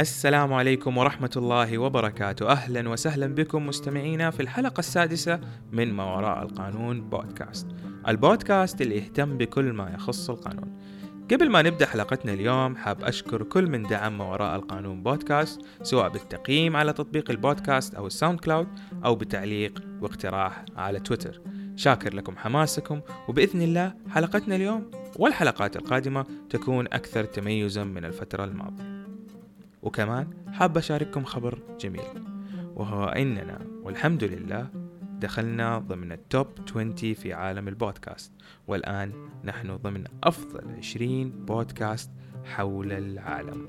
السلام عليكم ورحمة الله وبركاته. أهلا وسهلا بكم مستمعينا في الحلقة السادسة من ما وراء القانون podcast. ال podcast اللي يهتم بكل ما يخص القانون. قبل ما نبدأ حلقتنا اليوم حاب أشكر كل من دعم ما وراء القانون بودكاست سواء بالتقييم على تطبيق البودكاست أو ال SoundCloud أو بتعليق واقتراح على تويتر. شاكر لكم حماسكم وبإذن الله حلقتنا اليوم والحلقات القادمة تكون أكثر تميزا من الفترة الماضية. وكمان حاب أشارككم خبر جميل وهو أننا والحمد لله دخلنا ضمن التوب 20 في عالم البودكاست والآن نحن ضمن أفضل 20 بودكاست حول العالم.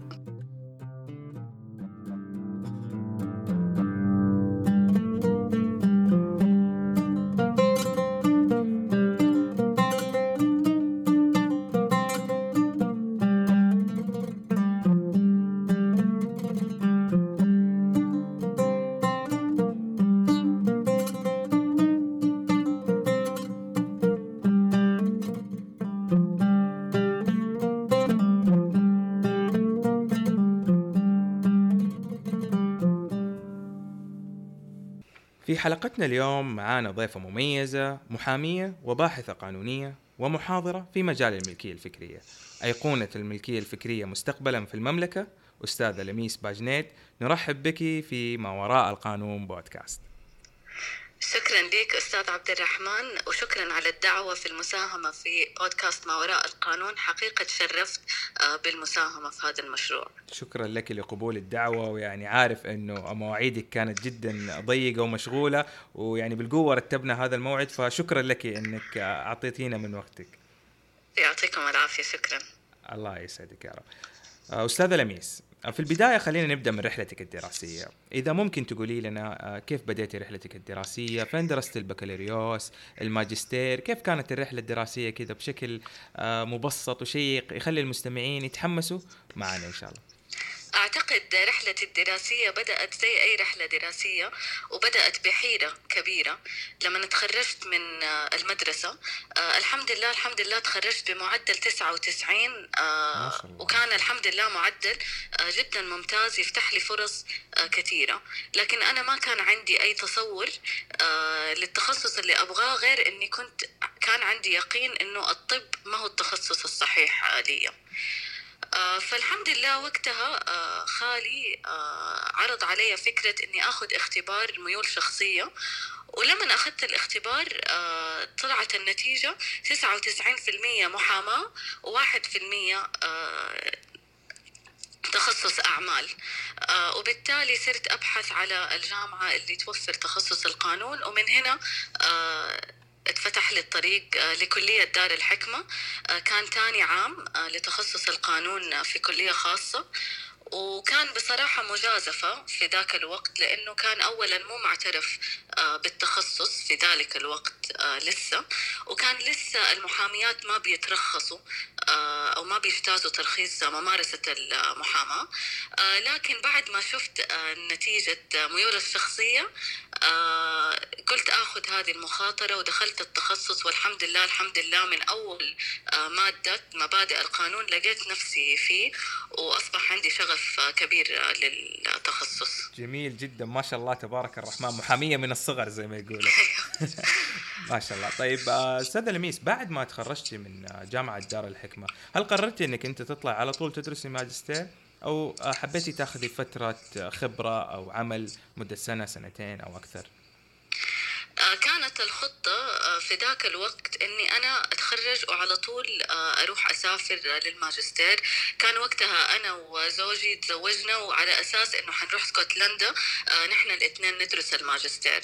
في حلقتنا اليوم معانا ضيفة مميزة محامية وباحثة قانونية ومحاضرة في مجال الملكية الفكرية. أيقونة الملكية الفكرية مستقبلا في المملكة أستاذة لميس باجنيت. نرحب بك في ما وراء القانون بودكاست. شكرا لك أستاذ عبد الرحمن وشكرا على الدعوة في المساهمة في بودكاست ما وراء القانون. حقيقة تشرفت آه، بالمساهمة في هذا المشروع. شكرا لك لقبول الدعوة ويعني عارف أنه مواعيدك كانت جدا ضيقة ومشغولة ويعني بالقوة رتبنا هذا الموعد فشكرا لك أنك أعطيتينا من وقتك. يعطيكم العافية شكرا. الله يسعدك يا رب. آه، أستاذة لميس. في البداية خلينا نبدأ من رحلتك الدراسية. إذا ممكن تقولي لنا آه، كيف بديتي رحلتك الدراسية؟ فين درست البكالوريوس الماجستير؟ كيف كانت الرحلة الدراسية كذا بشكل آه، مبسط وشيق يخلي المستمعين يتحمسوا معنا إن شاء الله؟ أعتقد رحلتي الدراسية بدأت زي أي رحلة دراسية وبدأت بحيرة كبيرة. لما تخرجت من آه، المدرسة آه، الحمد لله الحمد لله تخرجت بمعدل 99 آه،. وكان الحمد لله معدل جدا ممتاز يفتح لي فرص كثيرة. لكن أنا ما كان عندي أي تصور للتخصص اللي أبغاه غير أني كنت كان عندي يقين أنه الطب ما هو التخصص الصحيح لي فالحمد لله وقتها آه، خالي آه، عرض علي فكرة إني أخذ اختبار ميول شخصية. ولما أخذت الاختبار آه، طلعت النتيجة 99% محاماة و1% تخصص أعمال. آه، وبالتالي صرت أبحث على الجامعة اللي توفر تخصص القانون. ومن هنا آه، اتفتح لي الطريق آه، لكلية دار الحكمة آه، كان تاني عام آه، لتخصص القانون في كلية خاصة. وكان بصراحة مجازفة في ذاك الوقت لأنه كان أولا مو معترف آه، بالتخصص في ذلك الوقت آه، لسه. وكان لسه المحاميات ما بيترخصوا آه، أو ما بيجتازوا ترخيص ممارسة المحاماة. لكن بعد ما شفت نتيجة ميولي الشخصية قلت آخذ هذه المخاطرة ودخلت التخصص والحمد لله الحمد لله من أول آه، مادة مبادئ القانون لقيت نفسي فيه وأصبح عندي شغف آه، كبير للتخصص. جميل جدا. ما شاء الله تبارك الرحمن. محامية من الصغر زي ما يقولوا. ما شاء الله. طيب آه، استاذة لميس بعد ما تخرجتي من آه، جامعة دار الحكمة هل قررتي إنك أنت تطلع على طول تدرسي ماجستير؟ أو آه، حبيتي تاخذي فترة آه، خبرة أو عمل مدة سنة سنتين أو أكثر؟ كانت الخطة في ذاك الوقت إني أنا أتخرج وعلى طول آه، أروح أسافر آه، للماجستير. كان وقتها أنا وزوجي تزوجنا وعلى أساس إنه حنروح اسكتلندا آه، نحن الاثنين ندرس الماجستير.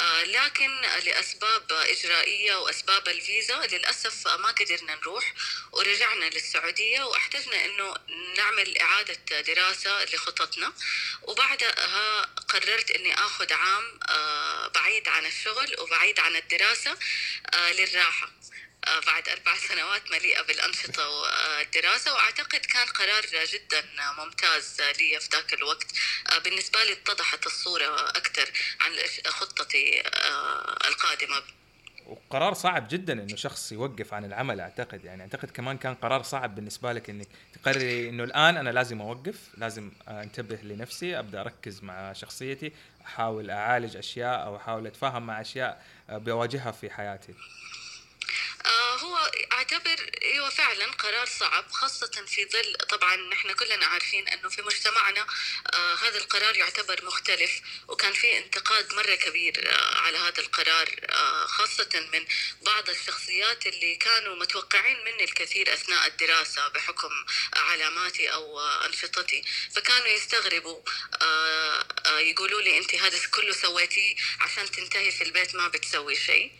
آه، لكن لأسباب إجرائية وأسباب الفيزا للأسف آه، ما قدرنا نروح ورجعنا للسعودية واحتجنا إنه نعمل إعادة دراسة لخططنا. وبعدها قررت إني آخذ عام بعيد عن الشغل وبعيد عن الدراسة للراحة. آه، بعد أربع سنوات مليئة بالأنشطة والدراسة وأعتقد كان قرار جدا ممتاز لي في ذاك الوقت. آه، بالنسبة لي اتضحت الصورة أكثر عن خطتي آه، القادمة. وقرار صعب جدا إنه شخص يوقف عن العمل أعتقد. يعني أعتقد كمان كان قرار صعب بالنسبة لك إنك تقرري إنه الآن أنا لازم أوقف لازم أنتبه لنفسي أبدأ أركز مع شخصيتي أحاول أعالج أشياء أو أحاول أتفاهم مع أشياء بواجهها في حياتي. آه، هو أعتبر إيوه فعلا قرار صعب خاصة في ظل طبعا نحن كلنا عارفين إنه في مجتمعنا آه هذا القرار يعتبر مختلف وكان في انتقاد مرة كبير آه على هذا القرار خاصة من بعض الشخصيات اللي كانوا متوقعين مني الكثير أثناء الدراسة بحكم علاماتي أو أنشطتي. فكانوا يستغربوا يقولوا لي أنت هذا كله سويتيه عشان تنتهي في البيت ما بتسوي شيء.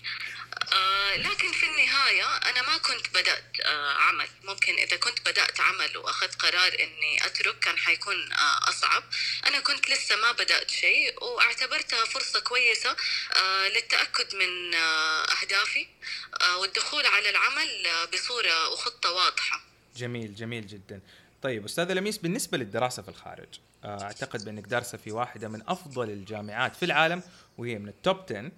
آه لكن في النهاية أنا ما كنت بدأت آه عمل. ممكن إذا كنت بدأت عمل وأخذت قرار إني أترك كان حيكون آه أصعب. أنا كنت لسه ما بدأت شيء وأعتبرتها فرصة كويسة آه للتأكد من آه أهدافي والدخول على العمل بصورة وخطة واضحة. جميل جميل جدا. طيب أستاذة لميس بالنسبة للدراسة في الخارج أعتقد بأنك دارسة في واحدة من أفضل الجامعات في العالم وهي من ال top 10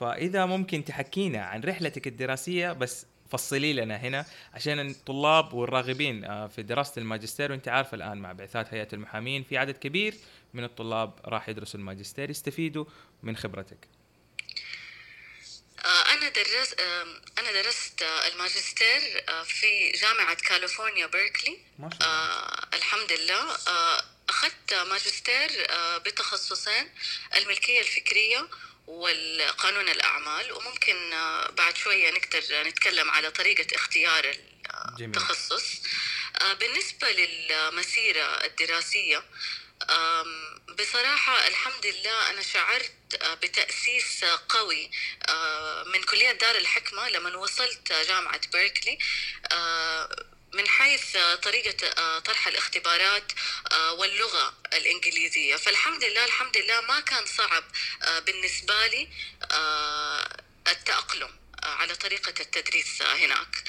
فإذا ممكن تحكينا عن رحلتك الدراسية بس فصلي لنا هنا عشان الطلاب والراغبين في دراسة الماجستير وانت عارفه الآن مع بعثات هيئة المحامين في عدد كبير من الطلاب راح يدرسوا الماجستير يستفيدوا من خبرتك. أنا درست أنا درست الماجستير في جامعة كاليفورنيا بيركلي ما شاء الله. الحمد لله أخذت ماجستير بتخصصين الملكية الفكرية والقانون الأعمال وممكن بعد شوية نقدر نتكلم على طريقة اختيار التخصص بالنسبة للمسيرة الدراسية بصراحة الحمد لله أنا شعرت بتأسيس قوي من كلية دار الحكمة لما وصلت جامعة بيركلي من حيث طريقة طرح الاختبارات واللغة الإنجليزية. فالحمد لله الحمد لله ما كان صعب بالنسبة لي التأقلم على طريقة التدريس هناك.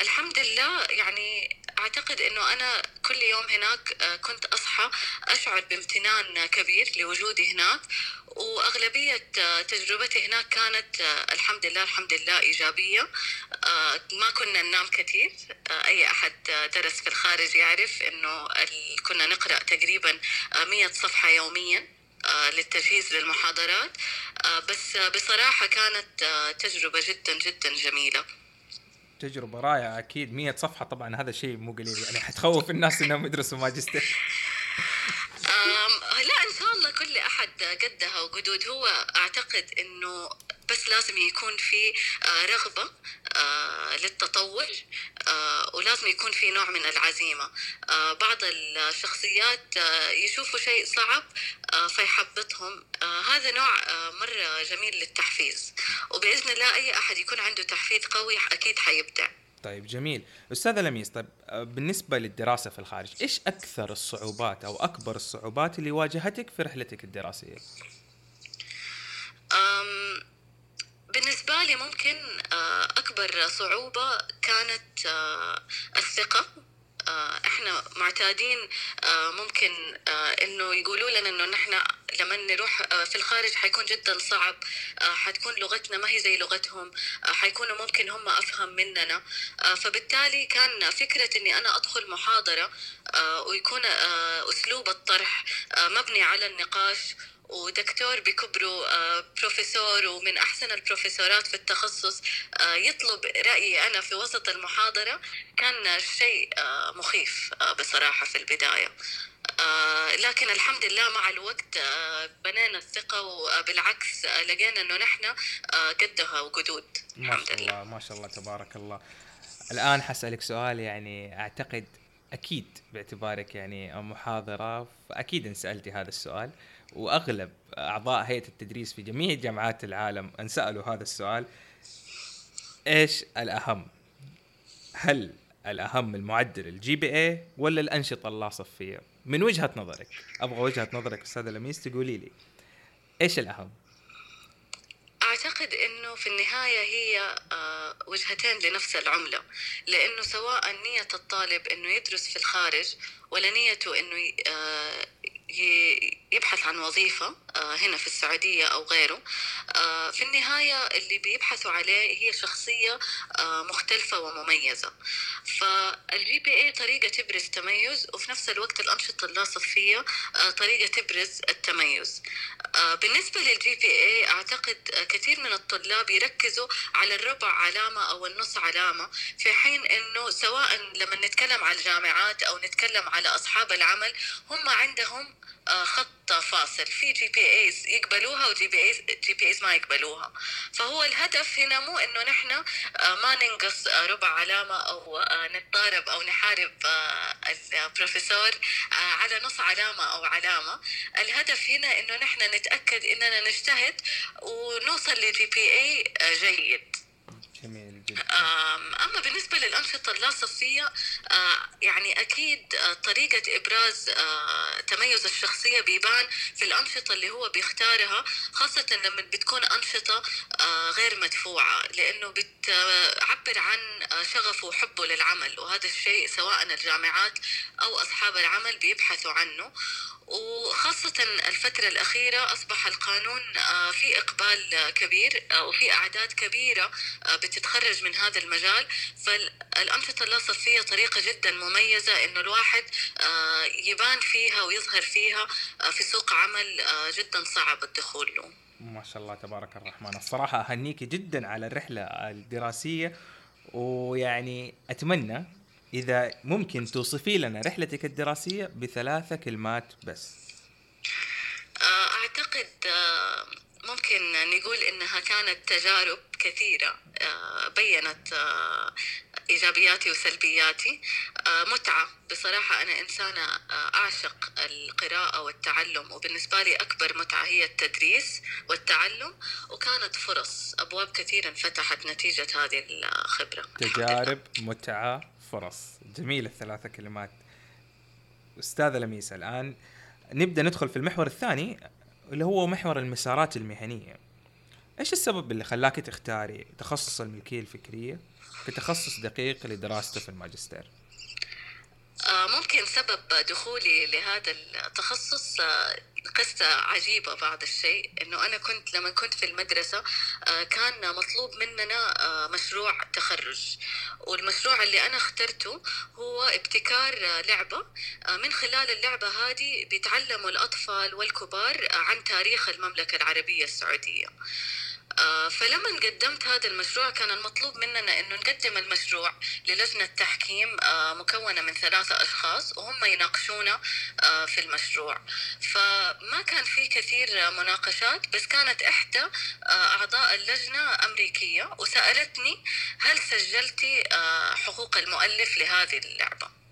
الحمد لله يعني أعتقد إنه أنا كل يوم هناك كنت أصحى أشعر بامتنان كبير لوجودي هناك وأغلبية تجربتي هناك كانت الحمد لله الحمد لله إيجابية ما كنا ننام كثير أي أحد درس في الخارج يعرف إنه كنا نقرأ تقريبا 100 صفحة يوميا للتجهيز للمحاضرات بس بصراحة كانت تجربة جدا جدا جميلة. تجربة رائعة أكيد 100 صفحة طبعا هذا شيء مو قليل يعني حتخوف الناس إنهم يدرسوا ماجستير. لا إن شاء الله كل أحد قدها وقدود. هو أعتقد إنه بس لازم يكون في رغبة للتطور ولازم يكون في نوع من العزيمة. بعض الشخصيات يشوفوا شيء صعب فيحبطهم. هذا نوع مرة جميل للتحفيز. وبإذن الله أي أحد يكون عنده تحفيز قوي أكيد حيبدع. طيب جميل. أستاذة لميس طيب بالنسبة للدراسة في الخارج إيش أكثر الصعوبات أو أكبر الصعوبات اللي واجهتك في رحلتك الدراسية؟ أم بالنسبة لي ممكن أكبر صعوبة كانت الثقة. إحنا معتادين ممكن إنه يقولوا لنا إنه نحن لما نروح في الخارج حيكون جدا صعب حتكون لغتنا ما هي زي لغتهم حيكونوا ممكن هم أفهم مننا. فبالتالي كان فكرة إني أنا أدخل محاضرة ويكون أسلوب الطرح مبني على النقاش ودكتور بكبره بروفيسور ومن أحسن البروفيسورات في التخصص يطلب رأيي أنا في وسط المحاضرة. كان شيء مخيف بصراحة في البداية. لكن الحمد لله مع الوقت بنينا الثقة وبالعكس لقينا إنه نحن قدها وقدود. ما شاء الله ما شاء الله تبارك الله. الآن حسألك سؤال يعني أعتقد أكيد باعتبارك يعني محاضرة فأكيد إن سألتي هذا السؤال. وأغلب أعضاء هيئة التدريس في جميع جامعات العالم انسالوا هذا السؤال إيش الأهم؟ هل الأهم المعدل ال GPA ولا الأنشطة اللا صفيه؟ من وجهة نظرك أبغى وجهة نظرك أستاذة لميس تقولي لي إيش الأهم؟ أعتقد أنه في النهاية هي وجهتين لنفس العملة لأنه سواء نية الطالب أنه يدرس في الخارج ولا نيته أنه يبحث عن وظيفة هنا في السعودية أو غيره. في النهاية اللي بيبحثوا عليه هي شخصية مختلفة ومميزة. فال GPA طريقة تبرز تميز وفي نفس الوقت الأنشطة اللا صفية طريقة تبرز التميز. بالنسبة لل GPA أعتقد كثير من الطلاب يركزوا على الربع علامة أو النص علامة في حين أنه سواء لما نتكلم على الجامعات أو نتكلم على أصحاب العمل هم عندهم آه، خط فاصل. في GPAs يقبلوها و GPAs GPAs ما يقبلوها. فهو الهدف هنا مو إنه نحن آه، ما ننقص آه، ربع علامة أو نتضارب أو نحارب البروفيسور على نص علامة أو علامة. الهدف هنا إنه نحن نتأكد إننا نجتهد ونوصل لجي بي اي جيد. جميل جدا. أما بالنسبة للأنشطة اللاصفيه يعني أكيد طريقة إبراز تميز الشخصية بيبان في الأنشطة اللي هو بيختارها خاصة لما بتكون أنشطة غير مدفوعة لأنه بتعبر عن شغفه وحبه للعمل وهذا الشيء سواء الجامعات أو أصحاب العمل بيبحثوا عنه. وخاصة الفترة الأخيرة أصبح القانون آه، في إقبال كبير آه، وفي أعداد كبيرة آه، بتتخرج من هذا المجال. فالأنشطة اللاصفية طريقة جدا مميزة إنه الواحد يبان فيها ويظهر فيها في سوق عمل جدا صعب الدخول له. ما شاء الله تبارك الرحمن. الصراحة أهنيك جدا على الرحلة الدراسية ويعني أتمنى إذا ممكن توصفي لنا رحلتك الدراسية بثلاثة كلمات بس. آه، أعتقد آه، ممكن نقول إنها كانت تجارب كثيرة آه، بينت إيجابياتي وسلبياتي. متعة. بصراحة أنا إنسانة أعشق القراءة والتعلم وبالنسبة لي أكبر متعة هي التدريس والتعلم وكانت فرص أبواب كثيرة انفتحت نتيجة هذه الخبرة. تجارب متعة. فرص. جميلة الثلاثة كلمات. أستاذة لميس الآن نبدأ ندخل في المحور الثاني اللي هو محور المسارات المهنية. إيش السبب اللي خلاك تختاري تخصص الملكية الفكرية كتخصص دقيق لدراسته في الماجستير؟ آه، ممكن سبب دخولي لهذا التخصص آه، قصة عجيبة بعض الشيء إنه أنا كنت لما كنت في المدرسة آه، كان مطلوب مننا مشروع تخرج. والمشروع اللي أنا اخترته هو ابتكار لعبة. من خلال اللعبة هذه بيتعلموا الأطفال والكبار عن تاريخ المملكة العربية السعودية. آه، فلما قدمت هذا المشروع كان المطلوب مننا إنه نقدم المشروع للجنة تحكيم آه، مكونة من ثلاثة أشخاص وهم يناقشونا آه، في المشروع. فما كان في كثير مناقشات بس كانت إحدى أعضاء اللجنة أمريكية وسألتني هل سجلتي حقوق المؤلف لهذه اللعبة.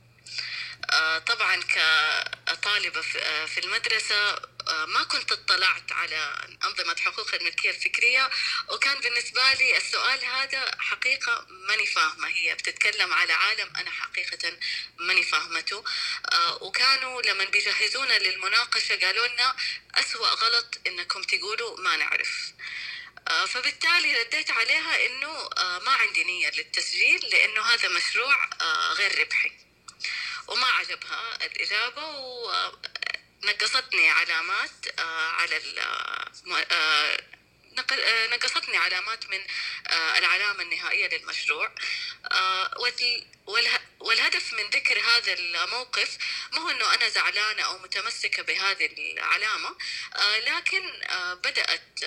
آه، طبعا كطالبة آه، في المدرسة آه، ما كنت اطلعت على أنظمة حقوق الملكية الفكرية وكان بالنسبة لي السؤال هذا حقيقة ماني فاهمة هي بتتكلم على عالم أنا حقيقة ماني فاهمته. وكانوا لما بيجهزونا للمناقشة قالوا لنا أسوأ غلط إنكم تقولوا ما نعرف. فبالتالي رديت عليها إنه ما عندي نية للتسجيل لأنه هذا مشروع غير ربحي. وما عجبها الإجابة ونقصتني علامات آه، على آه، آه، نقصتني علامات من العلامة النهائية للمشروع. والهدف من ذكر هذا الموقف ما هو أنه أنا زعلانة أو متمسكة بهذه العلامة لكن بدأت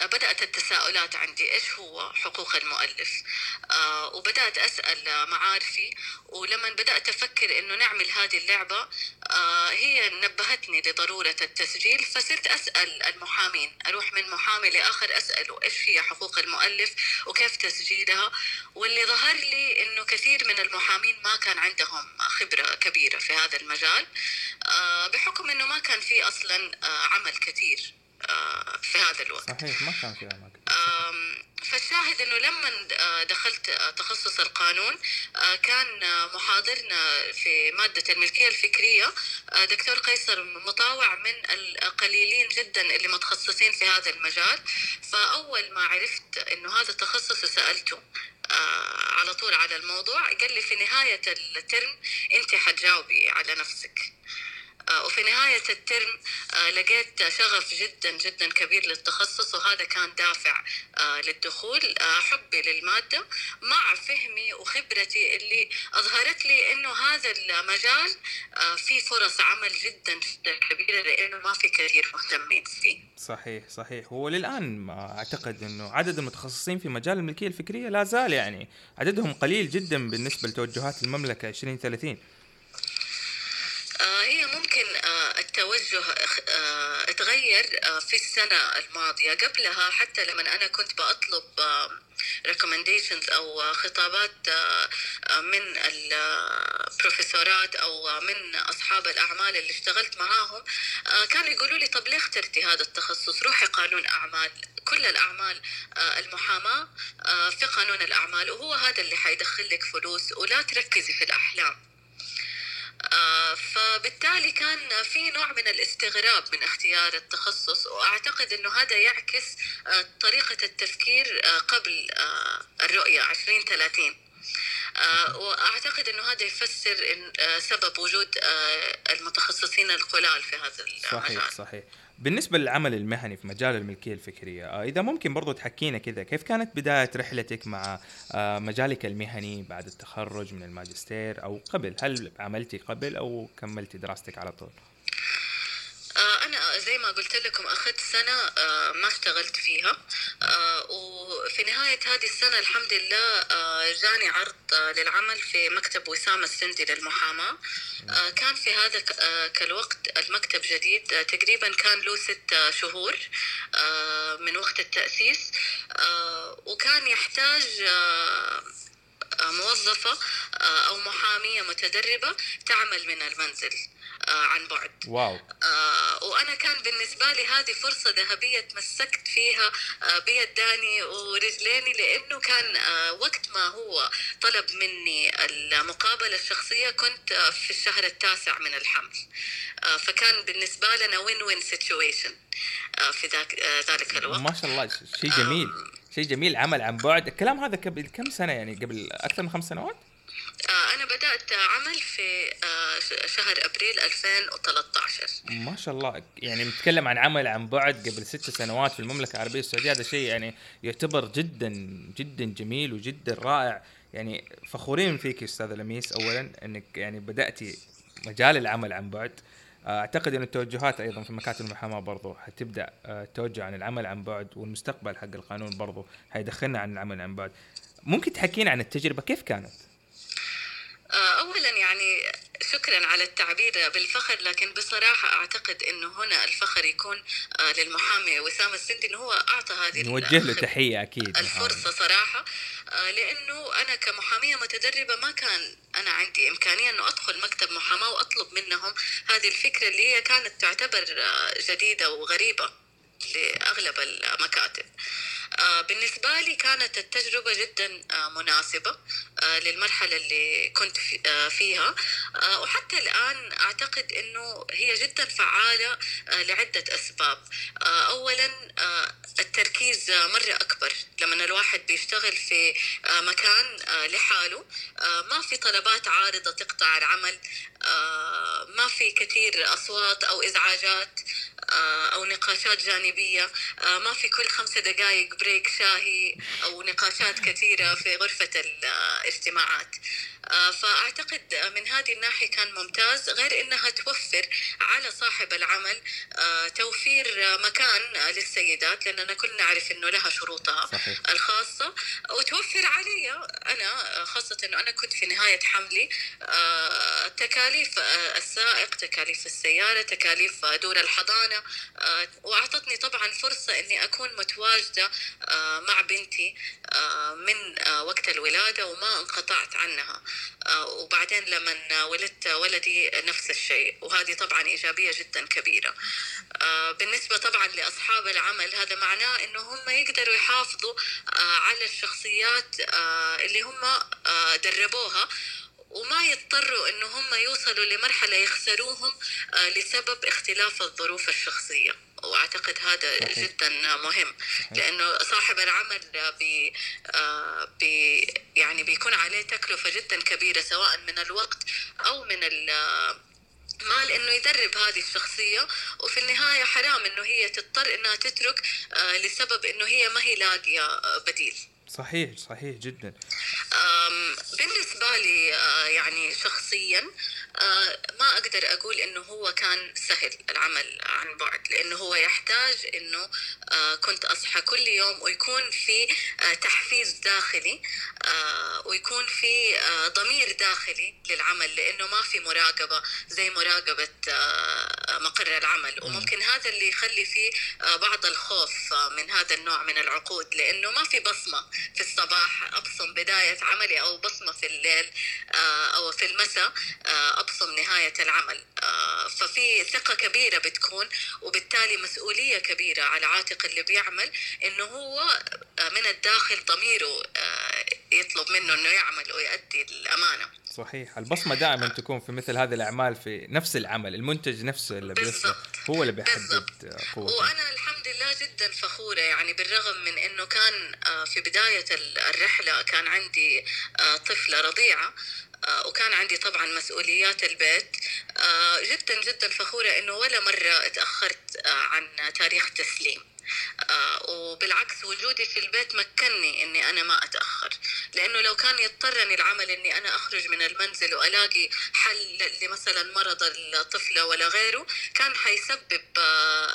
بدأت التساؤلات عندي إيش هو حقوق المؤلف؟ آه وبدأت أسأل معارفي ولما بدأت أفكر إنه نعمل هذه اللعبة آه هي نبهتني لضرورة التسجيل فصرت أسأل المحامين أروح من محامي لآخر أسأله إيش هي حقوق المؤلف؟ وكيف تسجيلها؟ واللي ظهر لي إنه كثير من المحامين ما كان عندهم خبرة كبيرة في هذا المجال آه بحكم إنه ما كان في أصلا آه عمل كثير. في هذا الوقت. صحيح ما كان في أماكن فالشاهد إنه لما آه، دخلت آه، تخصص القانون آه، كان محاضرنا في مادة الملكية الفكرية دكتور قيصر مطاوع من القليلين جدا اللي متخصصين في هذا المجال. فأول ما عرفت إنه هذا التخصص سألته على طول على الموضوع قال لي في نهاية الترم أنت حتجاوبي على نفسك. وفي نهاية الترم آه، لقيت شغف جدا جدا كبير للتخصص وهذا كان دافع آه، للدخول حبي للمادة مع فهمي وخبرتي اللي أظهرت لي أنه هذا المجال فيه فرص عمل جدا جدا كبيرة لأنه ما في كثير مهتمين فيه. صحيح صحيح. هو للآن أعتقد أنه عدد المتخصصين في مجال الملكية الفكرية لا زال يعني عددهم قليل جدا بالنسبة لتوجهات المملكة 2030 آه، هي ممكن آه، التوجه آه، اتغير في السنة الماضية. قبلها حتى لما أنا كنت بأطلب recommendations أو خطابات من البروفيسورات أو من أصحاب الأعمال اللي اشتغلت معاهم كانوا يقولوا لي طب ليه اخترتي هذا التخصص؟ روحي قانون أعمال. كل الأعمال المحاماة في قانون الأعمال وهو هذا اللي حيدخل لك فلوس ولا تركزي في الأحلام. آه، فبالتالي كان في نوع من الاستغراب من اختيار التخصص وأعتقد إنه هذا يعكس آه، طريقة التفكير آه، قبل الرؤية 2030 وأعتقد إنه هذا يفسر سبب وجود المتخصصين القلال في هذا المجال. صحيح صحيح. بالنسبة للعمل المهني في مجال الملكية الفكرية آه، إذا ممكن برضو تحكينا كذا كيف كانت بداية رحلتك مع آه، مجالك المهني بعد التخرج من الماجستير أو قبل هل عملتي قبل أو كملتي دراستك على طول؟ آه، أنا زي ما قلت لكم أخذت سنة آه، ما اشتغلت فيها. آه، وفي نهاية هذه السنة الحمد لله جاني عرض للعمل في مكتب وسام السندي للمحاماة. كان في هذا الوقت المكتب جديد تقريبا كان له ست شهور من وقت التأسيس. وكان يحتاج موظفة أو محامية متدربة تعمل من المنزل عن بعد. واو. وأنا كان بالنسبة لي هذه فرصة ذهبية تمسكت فيها آه، بيداني ورجليني لأنه كان وقت ما هو طلب مني المقابلة الشخصية كنت في الشهر التاسع من الحمل. فكان بالنسبة لنا وين وين سيتويشن في ذاك ذلك الوقت. ما شاء الله شيء جميل شيء جميل عمل عن بعد. الكلام هذا قبل كم سنة يعني؟ قبل أكثر من خمس سنوات؟ آه، أنا بدأت عمل في آه، شهر أبريل 2013 ما شاء الله. يعني نتكلم عن عمل عن بعد قبل ست سنوات في المملكة العربية السعودية. هذا شيء يعني يعتبر جدا جدا جميل وجدا رائع. يعني فخورين فيك أستاذة لميس. أولا أنك يعني بدأتي مجال العمل عن بعد. آه، أعتقد إن التوجهات أيضا في مكاتب المحاماة برضو حتبدأ توجه عن العمل عن بعد والمستقبل حق القانون برضو حيدخلنا عن العمل عن بعد. ممكن تحكينا عن التجربة؟ كيف كانت؟ آه، اولا يعني شكرا على التعبير بالفخر لكن بصراحة أعتقد إنه هنا الفخر يكون آه، للمحامي وسام السندي إنه هو أعطى هذه نوجه له تحية أكيد الفرصة صراحة آه، لأنه أنا كمحامية متدربة ما كان أنا عندي إمكانية إنه أدخل مكتب محاماة وأطلب منهم هذه الفكرة اللي هي كانت تعتبر جديدة وغريبة. لأغلب المكاتب. آه، بالنسبة لي كانت التجربة جدا آه، مناسبة آه، للمرحلة اللي كنت فيها. وحتى الآن أعتقد أنه هي جدا فعالة لعدة أسباب. أولا التركيز مرة أكبر. لما الواحد بيشتغل في مكان لحاله ما في طلبات عارضة تقطع العمل ما في كثير أصوات أو إزعاجات أو نقاشات جانبية. ما في كل خمسة دقائق بريك شاهي أو نقاشات كثيرة في غرفة الاجتماعات. آه، فأعتقد من هذه الناحية كان ممتاز غير أنها توفر على صاحب العمل آه، توفير مكان للسيدات لأننا كلنا نعرف أنه لها شروطها صحيح. الخاصة. وتوفر علي أنا خاصة أنه أنا كنت في نهاية حملي آه، تكاليف السائق تكاليف السيارة تكاليف دور الحضانة وأعطتني طبعا فرصة أني أكون متواجدة مع بنتي من وقت الولادة وما انقطعت عنها. آه، وبعدين لما ولدت ولدي نفس الشيء وهذه طبعا إيجابية جدا كبيرة. آه، بالنسبة طبعا لأصحاب العمل هذا معناه أنه هم يقدروا يحافظوا آه، على الشخصيات اللي هم دربوها. وما يضطروا إنه هم يوصلوا لمرحلة يخسروهم لسبب اختلاف الظروف الشخصية وأعتقد هذا صحيح. جدا مهم صحيح. لأنه صاحب العمل بي بي يعني بيكون عليه تكلفة جدا كبيرة سواء من الوقت أو من مال إنه يدرب هذه الشخصية وفي النهاية حرام إنه هي تضطر إنها تترك آه، لسبب إنه هي ما هي لاقية آه، بديل صحيح صحيح جدا. بالنسبة لي آه، يعني شخصيا ما أقدر أقول إنه هو كان سهل العمل عن بعد لأنه هو يحتاج إنه آه، كنت أصحى كل يوم ويكون في تحفيز داخلي ويكون في ضمير داخلي للعمل لأنه ما في مراقبة زي مراقبة مقر العمل. وممكن هذا اللي يخلي فيه بعض الخوف من هذا النوع من العقود لأنه ما في بصمة في الصباح أبصم بداية عملي أو بصمة في الليل آه، أو في المساء آه، أبصم نهاية العمل. آه، ففي ثقة كبيرة بتكون وبالتالي مسؤولية كبيرة على عاتق اللي بيعمل إنه هو من الداخل ضميره يطلب منه إنه يعمل ويؤدي الأمانة. صحيح. البصمة دائما تكون في مثل هذه الأعمال في نفس العمل المنتج نفسه اللي بيصل هو اللي بيحدد قوته. وأنا الحمد لله جدا فخورة يعني بالرغم من إنه كان في بداية الرحلة كان عندي طفلة رضيعة آه، وكان عندي طبعا مسؤوليات البيت. آه، جدا جدا فخورة إنه ولا مرة اتأخرت آه، عن تاريخ تسليم وبالعكس وجودي في البيت مكنني إني أنا ما أتأخر. لأنه لو كان يضطرني العمل إني أنا أخرج من المنزل وألاقي حل لمثلا مرض الطفله ولا غيره كان حيسبب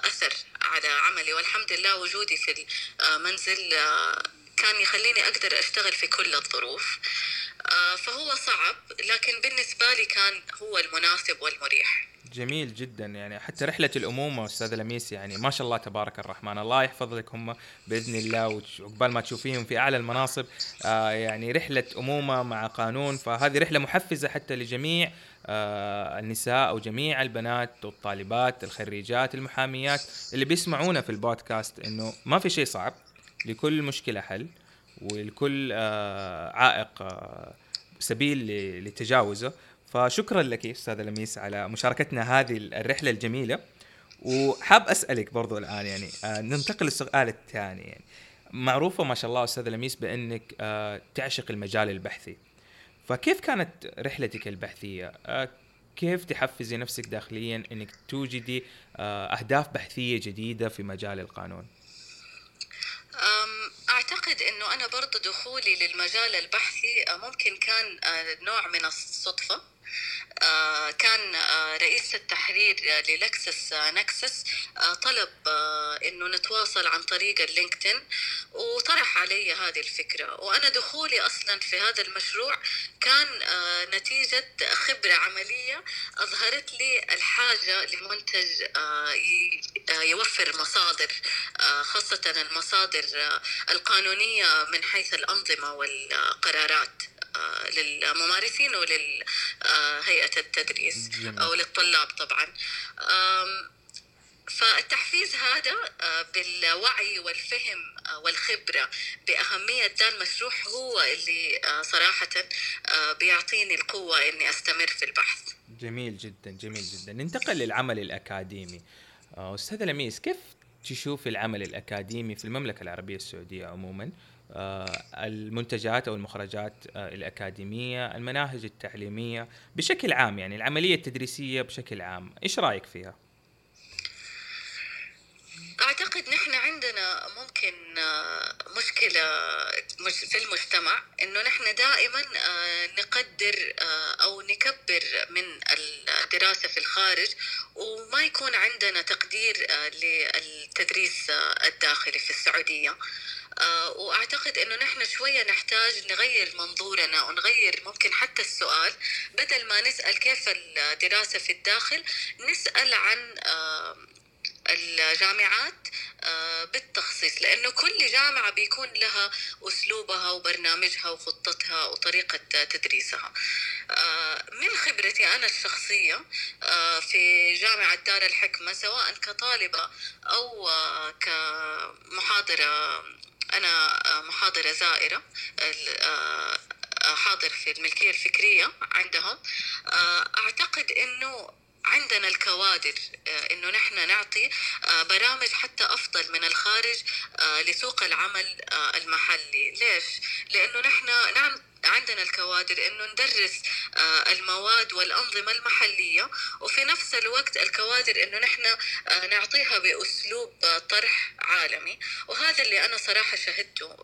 أثر على عملي. والحمد لله وجودي في المنزل كان يخليني أقدر أشتغل في كل الظروف. آه، فهو صعب لكن بالنسبة لي كان هو المناسب والمريح. جميل جدا يعني حتى رحلة الأمومة أستاذ لميس يعني ما شاء الله تبارك الرحمن. الله يحفظ لك هم بإذن الله وعقبال ما تشوفيهم في أعلى المناصب. آه يعني رحلة أمومة مع قانون فهذه رحلة محفزة حتى لجميع آه النساء أو جميع البنات والطالبات الخريجات المحاميات اللي بيسمعونا في البودكاست إنه ما في شيء صعب لكل مشكلة حل. ولكل آه، عائق آه، سبيل لتجاوزه. فشكرا لك استاذه لميس على مشاركتنا هذه الرحلة الجميلة. وحاب أسألك برضو الآن يعني آه، ننتقل للسؤال الثاني يعني. معروفة ما شاء الله استاذه لميس بأنك تعشق المجال البحثي. فكيف كانت رحلتك البحثية؟ كيف تحفزي نفسك داخليا إنك توجدي أهداف بحثية جديدة في مجال القانون؟ أعتقد أنه أنا برضو دخولي للمجال البحثي ممكن كان آه، نوع من الصدفة. آه، كان آه، رئيس التحرير لل LexisNexis طلب إنه نتواصل عن طريق ال LinkedIn وطرح علي هذه الفكرة. وأنا دخولي أصلا في هذا المشروع كان نتيجة خبرة عملية أظهرت لي الحاجة لمنتج يوفر مصادر خاصة المصادر القانونية من حيث الأنظمة والقرارات آه، للممارسين ولهيئة التدريس أو للطلاب طبعا. فالتحفيز هذا آه، بالوعي والفهم آه، والخبرة بأهمية ده المشروع هو اللي صراحة بيعطيني القوة إني أستمر في البحث. جميل جدا جميل جدا. ننتقل للعمل الأكاديمي. أستاذ لميس كيف تشوف العمل الأكاديمي في المملكة العربية السعودية عموما آه، المنتجات أو المخرجات آه، الأكاديمية، المناهج التعليمية بشكل عام يعني العملية التدريسية بشكل عام، إيش رأيك فيها؟ أعتقد نحن عندنا ممكن آه، مشكلة في المجتمع إنه نحن دائما نقدر أو نكبر من الدراسة في الخارج وما يكون عندنا تقدير للتدريس الداخلي في السعودية. آه، وأعتقد إنه نحن شوية نحتاج نغير منظورنا ونغير ممكن حتى السؤال. بدل ما نسأل كيف الدراسة في الداخل نسأل عن آه، الجامعات آه، بالتخصيص لأنه كل جامعة بيكون لها أسلوبها وبرنامجها وخطتها وطريقة تدريسها. من خبرتي أنا الشخصية في جامعة دار الحكمة سواء كطالبة أو كمحاضرة أنا آه، محاضرة زائرة آه، آه، حاضر في الملكية الفكرية عندهم. أعتقد أنه عندنا الكوادر إنه نحن نعطي برامج حتى أفضل من الخارج لسوق العمل المحلي، ليش؟ لأنه نحن نعم عندنا الكوادر إنه ندرس آه، المواد والأنظمة المحلية وفي نفس الوقت الكوادر إنه نحن آه، نعطيها بأسلوب طرح عالمي. وهذا اللي أنا صراحة شهدته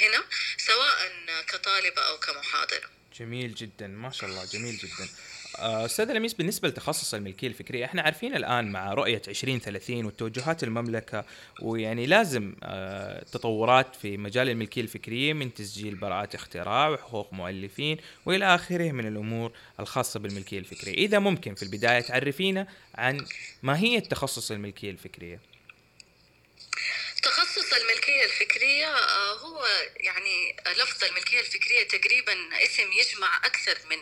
هنا سواء كطالبه أو كمحاضره جميل جدا. ما شاء الله جميل جدا. آه، أستاذ لميس بالنسبة لتخصص الملكية الفكرية إحنا عارفين الآن مع رؤية 2030 وتوجهات المملكة ويعني لازم آه، تطورات في مجال الملكية الفكرية من تسجيل براءات اختراع وحقوق مؤلفين وإلى آخره من الأمور الخاصة بالملكية الفكرية. إذا ممكن في البداية تعرفينا عن ماهيه تخصص الملكية الفكرية. تخصص الملكية الفكرية آه، هو يعني لفظ الملكية الفكرية تقريبا اسم يجمع أكثر من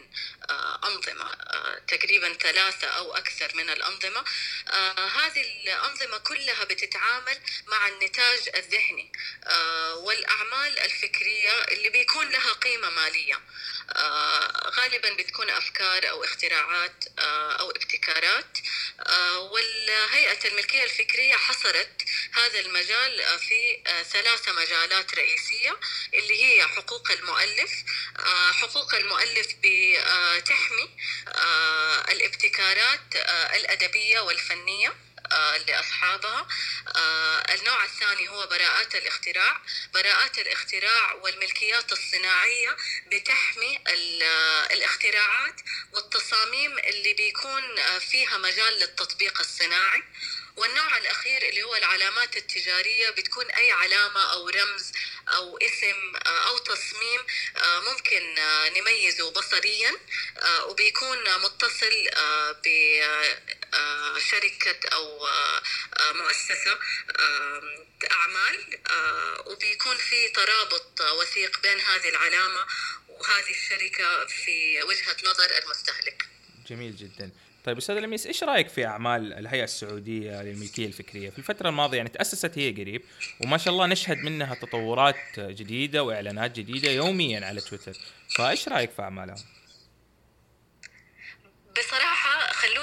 آه، أنظمة آه، تقريبا ثلاثة أو أكثر من الأنظمة. هذه الأنظمة كلها بتتعامل مع النتاج الذهني والأعمال الفكرية اللي بيكون لها قيمة مالية. غالبا بتكون أفكار أو اختراعات أو ابتكارات. والهيئة الملكية الفكرية حصرت هذا المجال في ثلاث مجالات رئيسية اللي هي حقوق المؤلف. حقوق المؤلف بتحمي الابتكارات الأدبية والفنية لأصحابها. النوع الثاني هو براءات الاختراع. براءات الاختراع والملكيات الصناعية بتحمي الاختراعات والتصاميم اللي بيكون فيها مجال للتطبيق الصناعي. والنوع الأخير اللي هو العلامات التجارية بتكون أي علامة أو رمز أو اسم أو تصميم ممكن نميزه بصريا وبيكون متصل بشركة أو مؤسسة أعمال وبيكون في ترابط وثيق بين هذه العلامة وهذه الشركة في وجهة نظر المستهلك. جميل جدا. طيب أستاذ لميس إيش رأيك في أعمال الهيئة السعودية للملكية الفكرية؟ في الفترة الماضية يعني تأسست هي قريب وما شاء الله نشهد منها تطورات جديدة وإعلانات جديدة يوميا على تويتر فإيش رأيك في أعمالها؟ بصراحة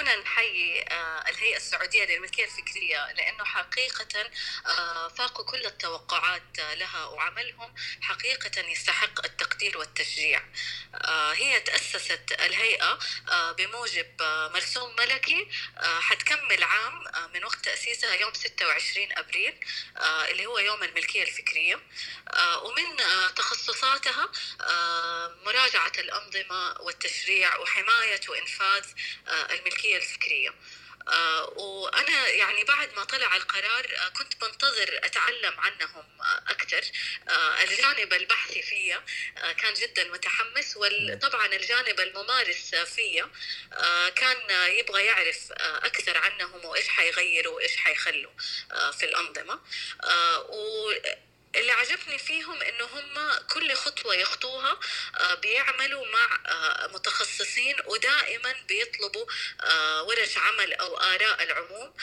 خلونا نحيي آه، الهيئة السعودية للملكية الفكرية لأنه حقيقة آه، فاقوا كل التوقعات لها وعملهم حقيقة يستحق التقدير والتشجيع. آه، هي تأسست الهيئة بموجب مرسوم ملكي حتكمل عام من وقت تأسيسها يوم 26 أبريل اللي هو يوم الملكية الفكرية. ومن تخصصاتها مراجعة الأنظمة والتشريع وحماية وإنفاذ الملكية الفكرية. آه وأنا يعني بعد ما طلع القرار آه كنت بنتظر أتعلم عنهم آه أكثر. الجانب البحثي فيا كان جدا متحمس وطبعا الجانب الممارس فيا كان يبغى يعرف أكثر عنهم وإيش حيغيروا وإيش حيخلوا في الأنظمة. اللي عجبني فيهم انه هم كل خطوة يخطوها بيعملوا مع متخصصين ودائما بيطلبوا ورش عمل أو آراء العموم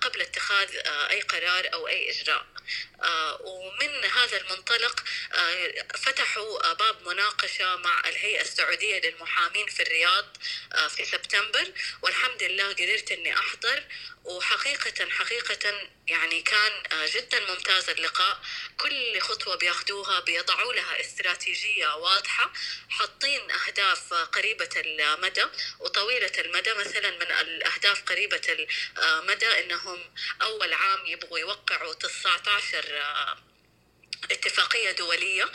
قبل اتخاذ أي قرار أو أي إجراء. ومن هذا المنطلق فتحوا باب مناقشة مع الهيئة السعودية للمحامين في الرياض في سبتمبر. والحمد لله قدرت إني أحضر. وحقيقة حقيقة يعني كان جدا ممتاز اللقاء. كل خطوة بياخدوها بيضعوا لها استراتيجية واضحة حاطين أهداف قريبة المدى وطويلة المدى. مثلا من الأهداف قريبة المدى إنهم أول عام يبغوا يوقعوا 19 اتفاقية دولية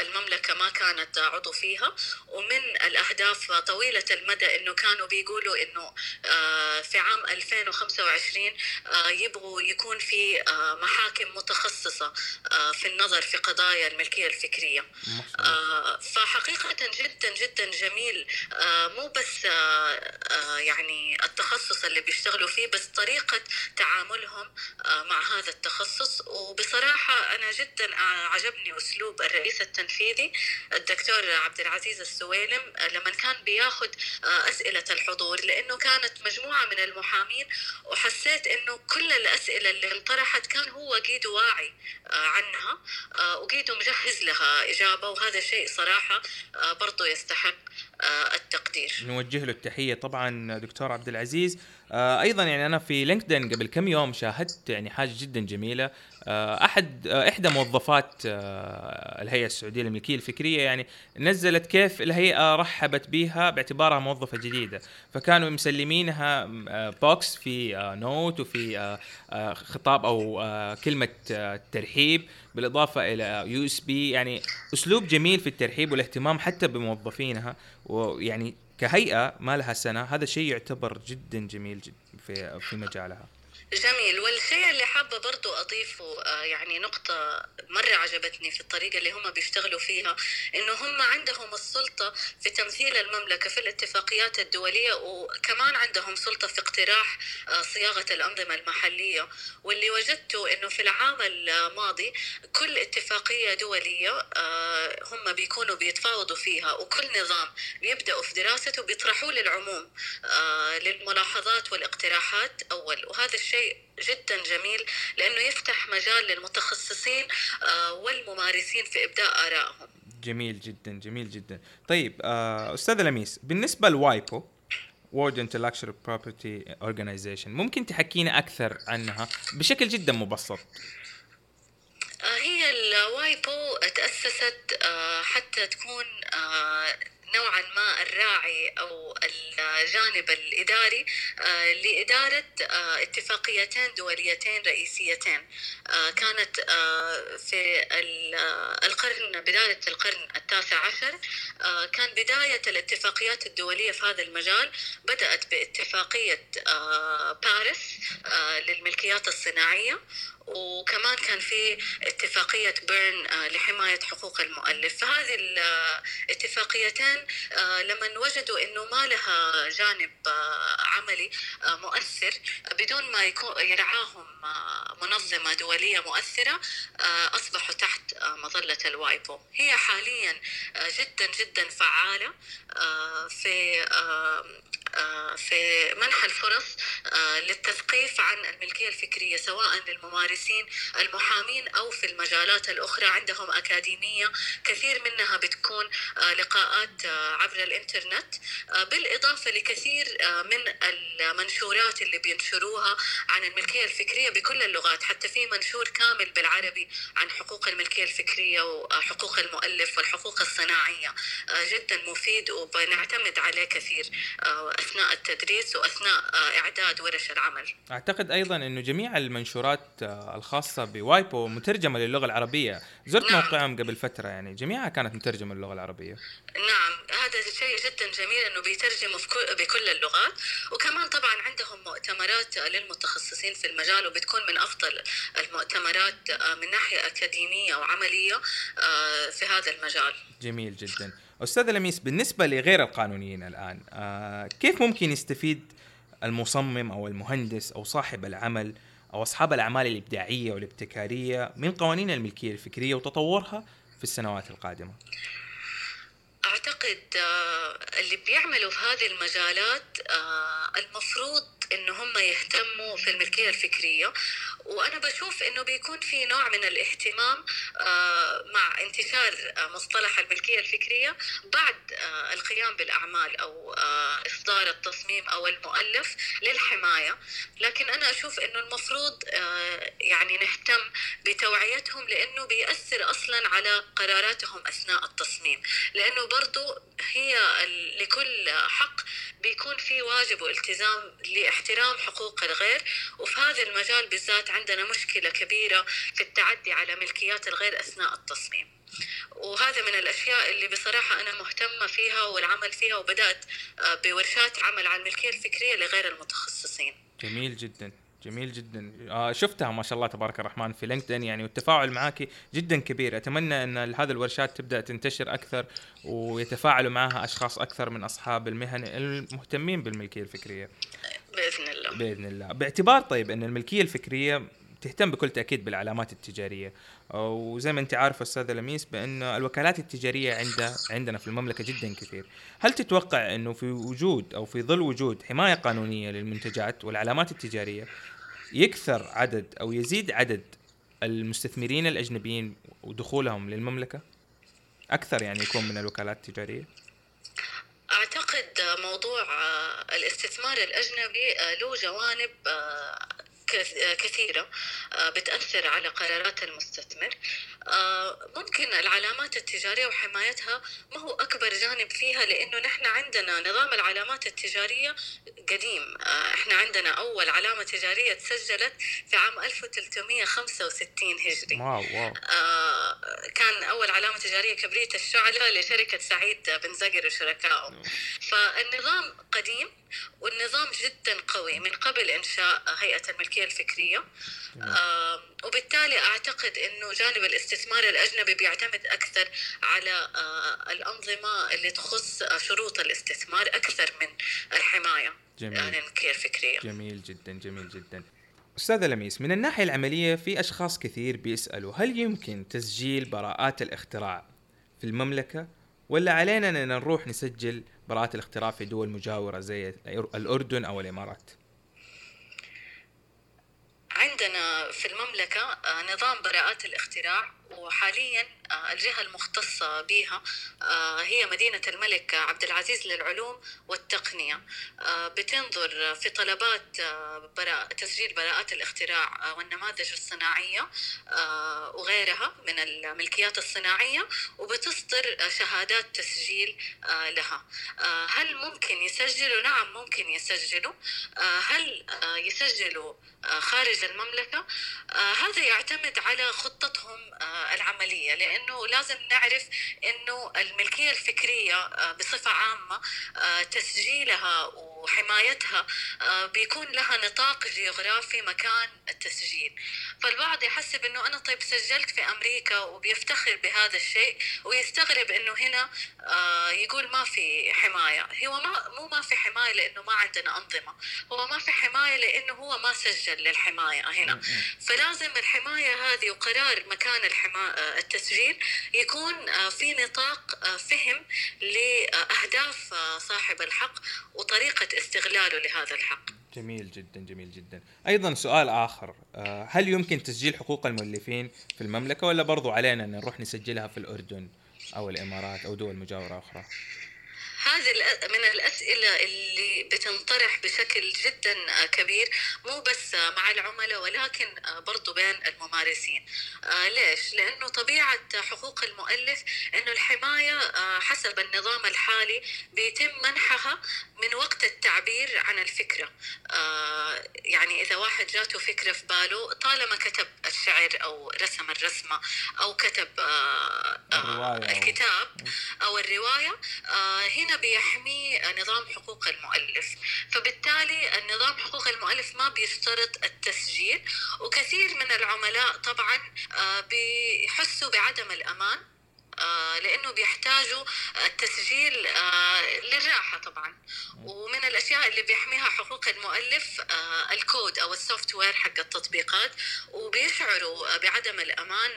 المملكة ما كانت عضو فيها. ومن الأهداف طويلة المدى أنه كانوا بيقولوا أنه في عام 2025 يبغوا يكون في محاكم متخصصة في النظر في قضايا الملكية الفكرية. فحقيقة جدا جدا جميل مو بس يعني التخصص اللي بيشتغلوا فيه بس طريقة تعاملهم مع هذا التخصص. وبصراحة أنا جدا عجبني أسلوب الرئيس التنفيذي الدكتور عبد العزيز السويلم لما كان بياخذ أسئلة الحضور لأنه كانت مجموعة من المحامين وحسيت إنه كل الأسئلة اللي انطرحت كان هو قيد واعي عنها وقيده مجهز لها إجابة وهذا شيء صراحة برضه يستحق التقدير. نوجه له التحية طبعا دكتور عبد العزيز أيضا يعني أنا في لينكدين قبل كم يوم شاهدت يعني حاجة جدا جميلة آه، أحد آه، إحدى موظفات آه، الهيئة السعودية للملكية الفكرية يعني نزلت كيف الهيئة رحبت بها باعتبارها موظفة جديدة. فكانوا مسلمينها box في note وفي خطاب أو كلمة ترحيب بالإضافة إلى USB يعني أسلوب جميل في الترحيب والاهتمام حتى بموظفينها. ويعني كهيئة ما لها سنة هذا شيء يعتبر جدا جميل جدا في في مجالها. جميل. والشيء اللي حابة برضو أضيفه آه، يعني نقطة مرة عجبتني في الطريقة اللي هم بيشتغلوا فيها إنه هم عندهم السلطة في تمثيل المملكة في الاتفاقيات الدولية وكمان عندهم سلطة في اقتراح آه، صياغة الأنظمة المحلية. واللي وجدته إنه في العام الماضي كل اتفاقية دولية آه، هم بيكونوا بيتفاوضوا فيها وكل نظام بيبدأوا في دراسته بيطرحوه للعموم للملاحظات والاقتراحات أول. وهذا الشيء شيء جدا جميل لأنه يفتح مجال للمتخصصين آه، والممارسين في إبداء آرائهم. جميل جدا جميل جدا. طيب آه، أستاذ لميس بالنسبة ل WIPO World Intellectual Property Organization ممكن تحكينا أكثر عنها؟ بشكل جدا مبسط. آه، هي ال WIPO تأسست حتى تكون نوعا ما الراعي أو الجانب الإداري آه، لإدارة آه، اتفاقيتين دوليتين رئيسيتين. آه، كانت في القرن بداية القرن التاسع عشر كان بداية الاتفاقيات الدولية في هذا المجال. بدأت باتفاقية باريس للملكيات الصناعية. وكمان كان في اتفاقية بيرن آه، لحماية حقوق المؤلف. فهذه الاتفاقيتين آه، لما وجدوا أنه ما لها جانب آه، عملي مؤثر بدون ما يرعاهم منظمة دولية مؤثرة أصبحوا تحت مظلة الوايبو. هي حاليا جدا جدا فعالة في في منح الفرص للتثقيف عن الملكية الفكرية سواء للممارسين المحامين أو في المجالات الأخرى. عندهم أكاديمية كثير منها بتكون لقاءات عبر الإنترنت. بالإضافة لكثير من المنشورات اللي بينشروها عن الملكية الفكرية بكل اللغات حتى في منشور كامل بالعربي عن حقوق الملكية الفكرية وحقوق المؤلف والحقوق الصناعية. جدا مفيد وبنعتمد عليه كثير. أثناء التدريس وأثناء إعداد ورش العمل. أعتقد أيضا إنه جميع المنشورات الخاصة بوايبو مترجمة للغة العربية، زرت نعم. موقعهم قبل فترة يعني جميعها كانت مترجمة للغة العربية. نعم هذا شيء جدا جميل إنه بيترجموا بكل اللغات وكمان طبعا عندهم مؤتمرات للمتخصصين في المجال وبتكون من أفضل المؤتمرات من ناحية أكاديمية وعملية في هذا المجال. جميل جدا. أستاذ لميس بالنسبة لغير القانونيين الآن آه كيف ممكن يستفيد المصمم أو المهندس أو صاحب العمل أو أصحاب الأعمال الإبداعية والابتكارية من قوانين الملكية الفكرية وتطورها في السنوات القادمة؟ أعتقد آه اللي بيعملوا في هذه المجالات آه المفروض ان هم يهتموا في الملكية الفكرية وأنا بشوف إنه بيكون في نوع من الاهتمام آه، مع انتشار آه، مصطلح الملكيه الفكرية بعد آه، القيام بالأعمال أو إصدار التصميم أو المؤلف للحماية. لكن أنا أشوف إنه المفروض يعني نهتم بتوعيتهم لإنه بيأثر أصلا على قراراتهم أثناء التصميم. لإنه برضو هي لكل حق بيكون في واجب والتزام لإحترام حقوق الغير. وفي هذا المجال بالذات عندنا مشكلة كبيرة في التعدي على ملكيات الغير أثناء التصميم. وهذا من الأشياء اللي بصراحة أنا مهتمة فيها والعمل فيها وبدأت آه، بورشات عمل على الملكية الفكرية لغير المتخصصين. جميل جدا جميل جدا. آه شفتها ما شاء الله تبارك الرحمن في لينكدين يعني والتفاعل معك جدا كبير. أتمنى أن هذه الورشات تبدأ تنتشر أكثر ويتفاعلوا معها أشخاص أكثر من أصحاب المهن المهتمين بالملكية الفكرية. بإذن الله. بإذن الله. باعتبار طيب إن الملكية الفكرية تهتم بكل تأكيد بالعلامات التجارية. وزي ما أنت عارف أستاذ لميس بإن الوكالات التجارية عند عندنا في المملكة جدا كثير. هل تتوقع إنه في وجود أو في ظل وجود حماية قانونية للمنتجات والعلامات التجارية يكثر عدد أو يزيد عدد المستثمرين الأجنبيين ودخولهم للمملكة؟ أكثر يعني يكون من الوكالات التجارية؟ أعتقد موضوع الاستثمار الأجنبي له جوانب كثيرة بتأثر على قرارات المستثمر. ممكن العلامات التجارية وحمايتها ما هو أكبر جانب فيها لأنه نحن عندنا نظام العلامات التجارية قديم. إحنا عندنا أول علامة تجارية تسجلت في عام 1365 هجري. واو واو. كان أول علامة تجارية كبريت الشعلة لشركة سعيد بن زقر وشركائه. فالنظام قديم والنظام جدا قوي. من قبل إنشاء هيئة الملكية الفكرية. آه وبالتالي أعتقد أنه جانب الاستثمار الأجنبي بيعتمد أكثر على الأنظمة اللي تخص شروط الاستثمار أكثر من الحماية. جميل. يعني الملكية الفكرية جميل جدا جميل جدا. أستاذ لميس من الناحية العملية في أشخاص كثير بيسألوا هل يمكن تسجيل براءات الاختراع في المملكة؟ ولا علينا أن نروح نسجل براءات الاختراع في دول مجاورة زي الأردن أو الإمارات؟ عندنا في المملكة نظام براءات الاختراع. وحاليا آه، الجهة المختصة بها آه، هي مدينة الملك عبد العزيز للعلوم والتقنية. آه، بتنظر في طلبات تسجيل براءات الاختراع والنماذج الصناعية وغيرها من الملكيات الصناعية وبتصدر شهادات تسجيل لها. هل ممكن يسجلوا؟ نعم ممكن يسجلوا. هل يسجلوا خارج المملكة؟ هذا يعتمد على خطتهم العملية لأنه لازم نعرف أنه الملكية الفكرية آه، بصفة عامة آه، تسجيلها وحمايتها آه، بيكون لها نطاق جغرافي مكان التسجيل. فالبعض يحسب أنه أنا طيب سجلت في أمريكا وبيفتخر بهذا الشيء ويستغرب أنه هنا يقول ما في حماية. هو ما مو ما في حماية لأنه ما عندنا أنظمة. هو ما في حماية لأنه هو ما سجل للحماية هنا. فلازم الحماية هذه وقرار مكان الحما... التسجيل يكون آه، في نطاق آه، فهم لأهداف آه، صاحب الحق وطريقة استغلاله لهذا الحق. جميل جدا جميل جدا. أيضا سؤال آخر هل يمكن تسجيل حقوق المؤلفين في المملكة ولا برضو علينا أن نروح نسجلها في الأردن أو الإمارات أو دول مجاورة أخرى؟ هذه من الأسئلة اللي بتنطرح بشكل جدا كبير مو بس مع العملاء ولكن برضو بين الممارسين. آه، ليش؟ لأنه طبيعة حقوق المؤلف أنه الحماية آه، حسب النظام الحالي بيتم منحها من وقت التعبير عن الفكرة. آه، يعني إذا واحد جاته فكرة في باله طالما كتب الشعر أو رسم الرسمة أو كتب الكتاب أو الرواية هنا بيحمي نظام حقوق المؤلف. فبالتالي النظام حقوق المؤلف ما بيشترط التسجيل وكثير من العملاء طبعا آه، بيحسوا بعدم الأمان. آه، لأنه بيحتاجوا التسجيل آه، للراحة طبعا. ومن الأشياء اللي بيحميها حقوق المؤلف آه، الكود أو ال software حق التطبيقات. وبيشعروا بعدم الأمان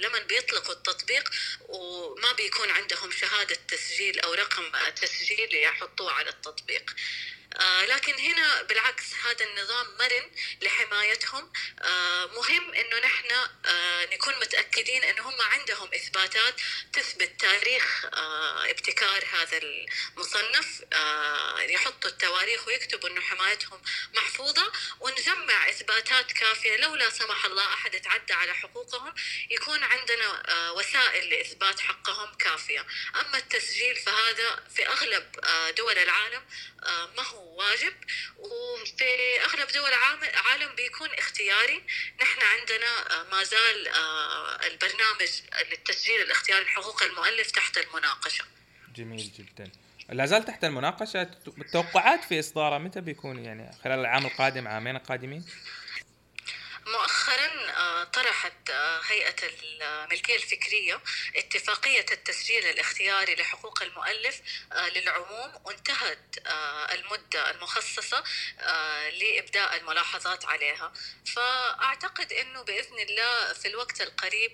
لما بيطلقوا التطبيق وما بيكون عندهم شهادة تسجيل أو رقم تسجيل يحطوه على التطبيق. آه، لكن هنا بالعكس هذا النظام مرن لحمايتهم. آه، مهم إنه نحن آه، نكون متأكدين انه هم عندهم إثباتات تثبت تاريخ ابتكار هذا المصنف. يحطوا التواريخ ويكتبوا إنه حمايتهم محفوظة. ونجمع إثباتات كافية. لو لا سمح الله أحد تعدى على حقوقهم يكون عندنا وسائل لإثبات حقهم كافية. أما التسجيل فهذا في أغلب دول العالم ما هو واجب وفي أغلب دول العالم بيكون اختياري. نحن عندنا آه، ما زال آه، البرنامج للتسجيل الاختياري لحقوق المؤلف تحت المناقشة. جميل جدا. لا زال تحت المناقشة. التوقعات في إصداره متى بيكون؟ يعني خلال العام القادم عامين القادمين؟ مؤخرا آه، طرحت آه، هيئة الملكية الفكرية اتفاقية التسجيل الاختياري لحقوق المؤلف آه، للعموم. وانتهت المدة المخصصة لإبداء الملاحظات عليها. فأعتقد أنه بإذن الله في الوقت القريب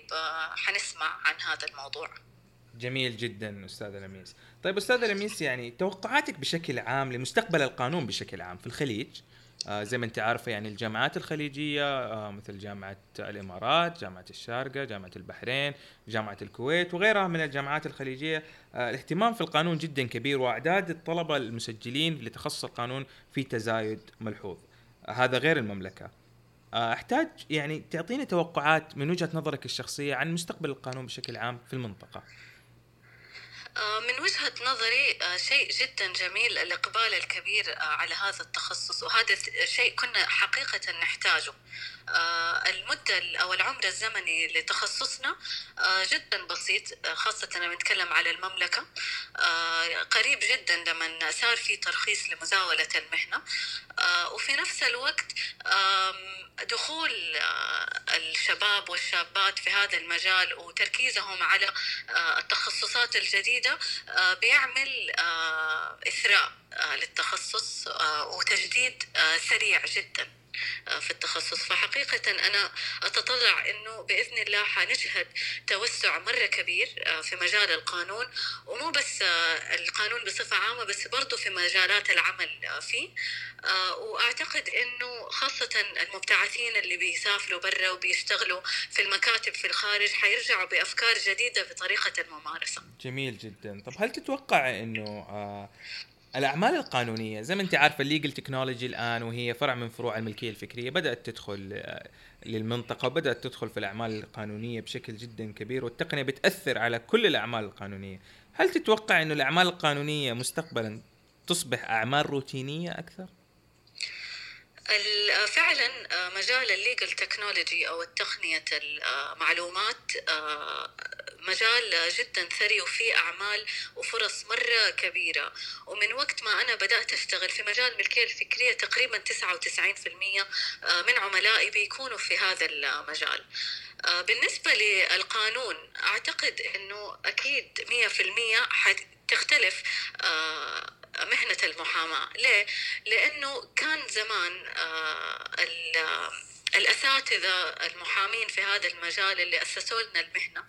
حنسمع عن هذا الموضوع. جميل جدا أستاذ لميس. طيب أستاذ لميس يعني توقعاتك بشكل عام لمستقبل القانون بشكل عام في الخليج آه زي ما انت عارفة يعني الجامعات الخليجية آه مثل جامعة الإمارات، جامعة الشارقة، جامعة البحرين، جامعة الكويت وغيرها من الجامعات الخليجية آه الاهتمام في القانون جدا كبير وأعداد الطلبة المسجلين لتخصص القانون في تزايد ملحوظ. آه هذا غير المملكة. آه، أحتاج يعني تعطينا توقعات من وجهة نظرك الشخصية عن مستقبل القانون بشكل عام في المنطقة. آه، من وجهة نظري آه، شيء جدا جميل الإقبال الكبير على هذا التخصص وهذا شيء كنا حقيقة نحتاجه. المدة أو العمر الزمني لتخصصنا جدا بسيط خاصة لما نتكلم على المملكة. قريب جدا لما صار في ترخيص لمزاولة المهنة. وفي نفس الوقت دخول الشباب والشابات في هذا المجال وتركيزهم على التخصصات الجديدة بيعمل إثراء للتخصص وتجديد سريع جدا. في التخصص. فحقيقة أنا أتطلع أنه بإذن الله حنشهد توسع مرة كبير آه، في مجال القانون ومو بس آه، القانون بصفة عامة بس برضو في مجالات العمل آه، فيه. وأعتقد أنه خاصة المبتعثين اللي بيسافروا برا وبيشتغلوا في المكاتب في الخارج حيرجعوا بأفكار جديدة في طريقة الممارسة. جميل جدا. طب هل تتوقع أنه الأعمال القانونية زي ما أنت عارفة الليجل تكنولوجي الآن وهي فرع من فروع الملكية الفكرية بدأت تدخل آه، للمنطقة وبدات تدخل في الأعمال القانونية بشكل جدا كبير والتقنية بتأثر على كل الأعمال القانونية. هل تتوقع إنه الأعمال القانونية مستقبلا تصبح أعمال روتينية أكثر؟ فعلا آه، مجال الليجل تكنولوجي أو تقنيه المعلومات آه، مجال جدا ثري وفيه أعمال وفرص مرة كبيرة. ومن وقت ما أنا بدأت أشتغل في مجال الملكيه الفكرية تقريبا 99% آه، من عملائي بيكونوا في هذا المجال. بالنسبة للقانون أعتقد إنه أكيد 100% حتختلف مهنة المحاماة ليه؟ لأنه كان زمان آه، الأساتذة المحامين في هذا المجال اللي أسسوا لنا المهنة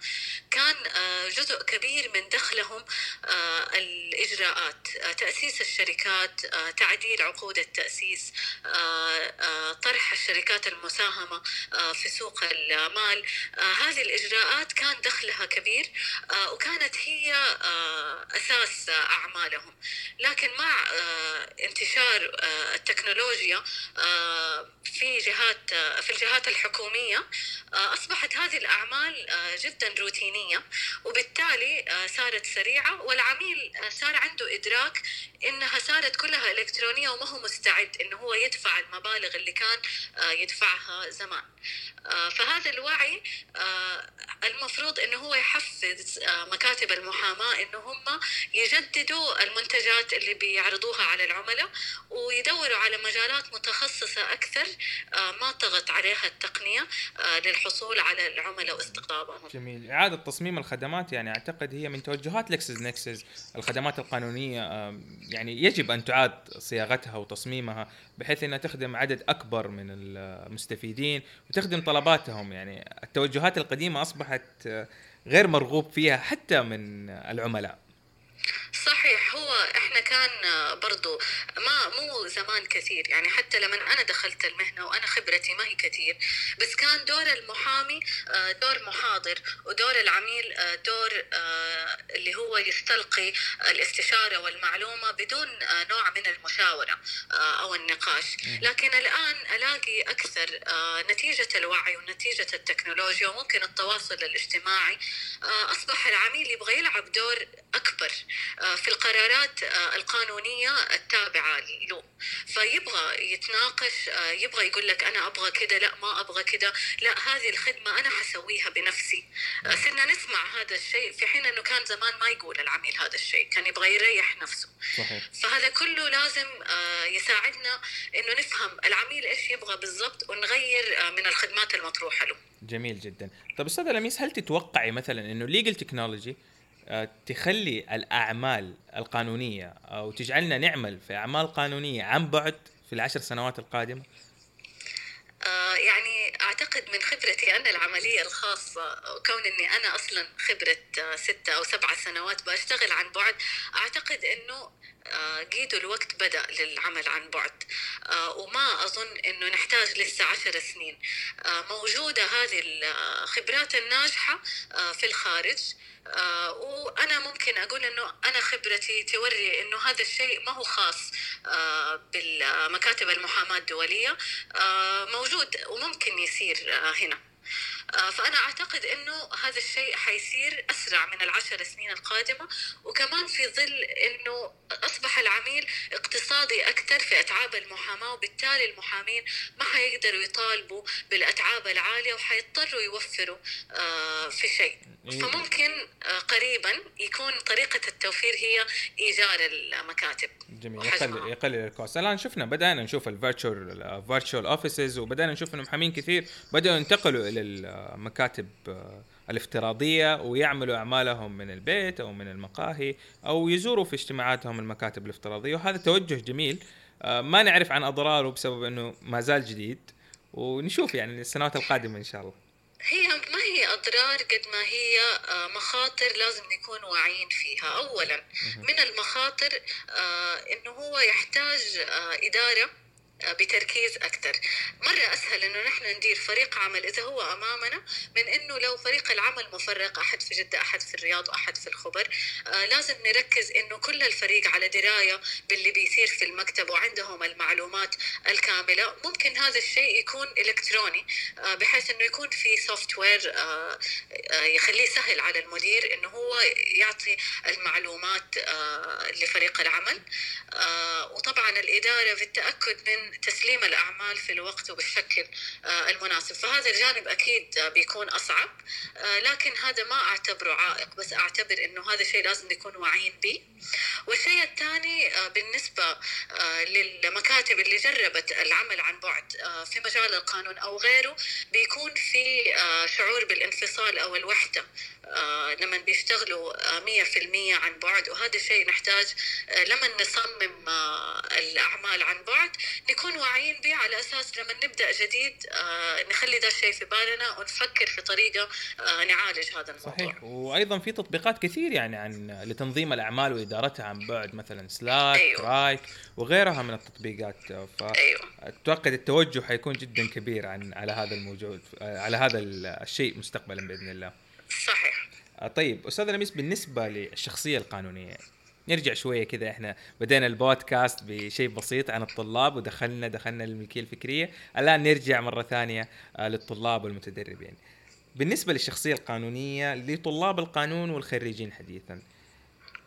كان آه، جزء كبير من دخلهم آه، الإجراءات تأسيس الشركات تعديل عقود التأسيس طرح الشركات المساهمة في سوق المال. هذه الإجراءات كان دخلها كبير وكانت هي أساس أعمالهم. لكن مع انتشار التكنولوجيا في جهات في الجهات الحكومية أصبحت هذه الأعمال جدا روتينية وبالتالي صارت سريعة والعميل صار عنده إدراك إنها صارت كلها إلكترونية وما هو مستعد إنه هو يدفع المبالغ اللي كان يدفعها زمان. فهذا الوعي المفروض إنه هو يحفز مكاتب المحاماة إنه هم يجددوا المنتجات اللي بيعرضوها على العملاء ويدوروا على مجالات متخصصة أكثر ما طغت عليها التقنية للحصول على العملاء واستقطابهم. جميل. إعادة تصميم الخدمات يعني أعتقد هي من توجهات لكسس نكسس الخدمات القانونية يعني يجب أن تعاد صياغتها وتصميمها بحيث أنها تخدم عدد أكبر من المستفيدين وتخدم طلباتهم. يعني التوجهات القديمة أصبحت غير مرغوب فيها حتى من العملاء. صحيح هو إحنا كان برضو ما مو زمان كثير يعني حتى لما أنا دخلت المهنة وأنا خبرتي ما هي كثير بس كان دور المحامي آه، دور محاضر ودور العميل آه، دور آه، اللي هو يستلقي الاستشارة والمعلومة بدون نوع من المشاورة أو النقاش. لكن الآن ألاقي أكثر نتيجة الوعي ونتيجة التكنولوجيا وممكن التواصل الاجتماعي أصبح العميل يبغى يلعب دور أكبر في القرارات آه، القانونية التابعة له فيبغى يتناقش آه، يبغى يقول لك أنا أبغى كده لا ما أبغى كده. لا هذه الخدمة أنا حسويها بنفسي. آه، صرنا نسمع هذا الشيء في حين أنه كان زمان ما يقول العميل هذا الشيء كان يبغى يريح نفسه. صحيح. فهذا كله لازم يساعدنا أنه نفهم العميل إيش يبغى بالضبط ونغير من الخدمات المطروحة له. جميل جدا. طب استاذه لميس هل تتوقعي مثلا إنه ليجل تكنولوجي آه، تخلي الأعمال القانونية أو تجعلنا نعمل في أعمال قانونية عن بعد في العشر سنوات القادمة؟ آه، يعني أعتقد من خبرتي أنا العملية الخاصة كون إني أنا أصلا خبرة ستة أو سبعة سنوات بشتغل عن بعد أعتقد إنه قيدوا الوقت بدأ للعمل عن بعد. وما أظن أنه نحتاج لسه عشر سنين. موجودة هذه الخبرات الناجحة في الخارج. آه وأنا ممكن أقول إنه أنا خبرتي توري إنه هذا الشيء ما هو خاص آه بالمكاتب المحاماة الدولية. آه موجود وممكن يصير آه هنا. آه، فأنا أعتقد أنه هذا الشيء حيصير أسرع من العشر سنين القادمة وكمان في ظل أنه أصبح العميل اقتصادي أكثر في أتعاب المحاماة وبالتالي المحامين ما حيقدروا يطالبوا بالأتعاب العالية وحيضطروا يوفروا آه، في شيء. إيه. فممكن آه، قريبا يكون طريقة التوفير هي إيجار المكاتب. جميل. يقلل يقلل ال cost. الآن شفنا بدأنا نشوف ال virtual virtual offices وبدأنا نشوف انه محامين كثير بدأوا ينتقلوا إلى المكاتب آه، الافتراضية ويعملوا أعمالهم من البيت أو من المقاهي أو يزوروا في اجتماعاتهم المكاتب الافتراضية. وهذا توجه جميل. آه، ما نعرف عن أضراره بسبب إنه ما زال جديد. ونشوف يعني السنوات القادمة إن شاء الله. هي ما هي أضرار قد ما هي آه، مخاطر لازم نكون واعيين فيها. أولا من المخاطر أنه هو يحتاج إدارة بتركيز أكثر. مرة أسهل إنه نحن ندير فريق عمل إذا هو أمامنا من إنه لو فريق العمل مفرق أحد في جدة أحد في الرياض واحد في الخبر آه لازم نركز إنه كل الفريق على دراية باللي بيصير في المكتب وعندهم المعلومات الكاملة. ممكن هذا الشيء يكون إلكتروني آه بحيث إنه يكون في سوفت وير آه آه يخليه سهل على المدير إنه هو يعطي المعلومات آه لفريق العمل. آه وطبعا الإدارة في التاكد من تسليم الأعمال في الوقت وبالشكل آه، المناسب. فهذا الجانب أكيد بيكون أصعب آه، لكن هذا ما أعتبره عائق بس أعتبر أنه هذا الشيء لازم نكون واعيين به والشيء الثاني آه، بالنسبة للمكاتب اللي جربت العمل عن بعد في مجال القانون أو غيره بيكون في شعور بالانفصال أو الوحدة لما بيشتغلوا مية في المية عن بعد. وهذا الشيء نحتاج لما نصمم الأعمال عن بعد نكون واعيين به على أساس لما نبدأ جديد آه، نخلي ده الشيء في بالنا ونفكر في طريقة آه، نعالج هذا الموضوع. صحيح وأيضا في تطبيقات كثير يعني عن لتنظيم الأعمال وإدارتها عن بعد مثلا سلاك أيوه. رايك وغيرها من التطبيقات فاتوقع أيوه. التوجه حيكون جدا كبير عن على هذا الموجود على هذا الشيء مستقبلا بإذن الله. صحيح. آه، طيب أستاذ لميس بالنسبة للشخصية القانونية نرجع شوية كذا. إحنا بدينا البودكاست بشيء بسيط عن الطلاب ودخلنا دخلنا للملكيه الفكرية. الآن نرجع مرة ثانية آه، للطلاب والمتدربين. بالنسبة للشخصية القانونية لطلاب القانون والخريجين حديثا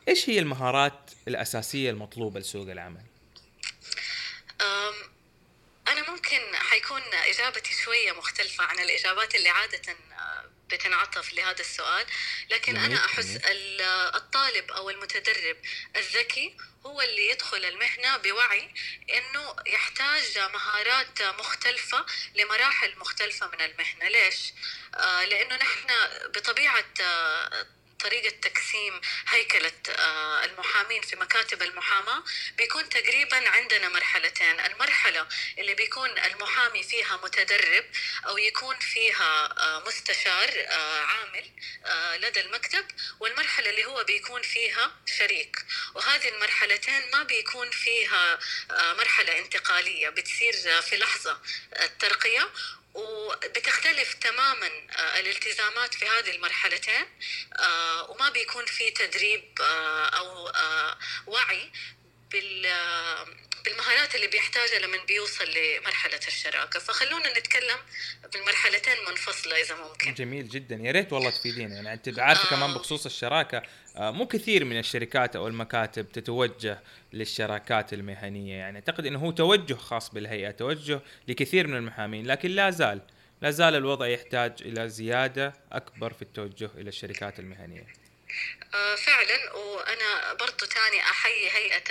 إيش هي المهارات الأساسية المطلوبة لسوق العمل؟ أنا ممكن حيكون إجابتي شوية مختلفة عن الإجابات اللي عادة بتنعطف لهذا السؤال لكن أنا أحس الطالب أو المتدرب الذكي هو اللي يدخل المهنة بوعي أنه يحتاج مهارات مختلفة لمراحل مختلفة من المهنة ليش؟ آه، لأنه نحن بطبيعة طريقة تقسيم هيكلة آه، المحامين في مكاتب المحاماة بيكون تقريبا عندنا مرحلتين. المرحلة اللي بيكون المحامي فيها متدرب أو يكون فيها آه، مستشار آه، عامل لدى المكتب والمرحلة اللي هو بيكون فيها شريك. وهذه المرحلتين ما بيكون فيها مرحلة انتقالية بتصير في لحظة الترقية. وبتختلف تماما آه، الالتزامات في هذه المرحلتين آه، وما بيكون في تدريب آه، أو وعي بالمهارات اللي بيحتاجها لما بيوصل لمرحلة الشراكة. فخلونا نتكلم بالمرحلتين منفصلة إذا ممكن. جميل جدا. يا ريت والله تفيدينا. يعني أنت عارفة آه. كمان بخصوص الشراكة آه مو كثير من الشركات أو المكاتب تتوجه للشراكات المهنية. يعني أعتقد أنه هو توجه خاص بالهيئة توجه لكثير من المحامين. لكن لا زال لا زال الوضع يحتاج إلى زيادة أكبر في التوجه إلى الشركات المهنية. فعلا. وأنا برضو تاني أحيي هيئة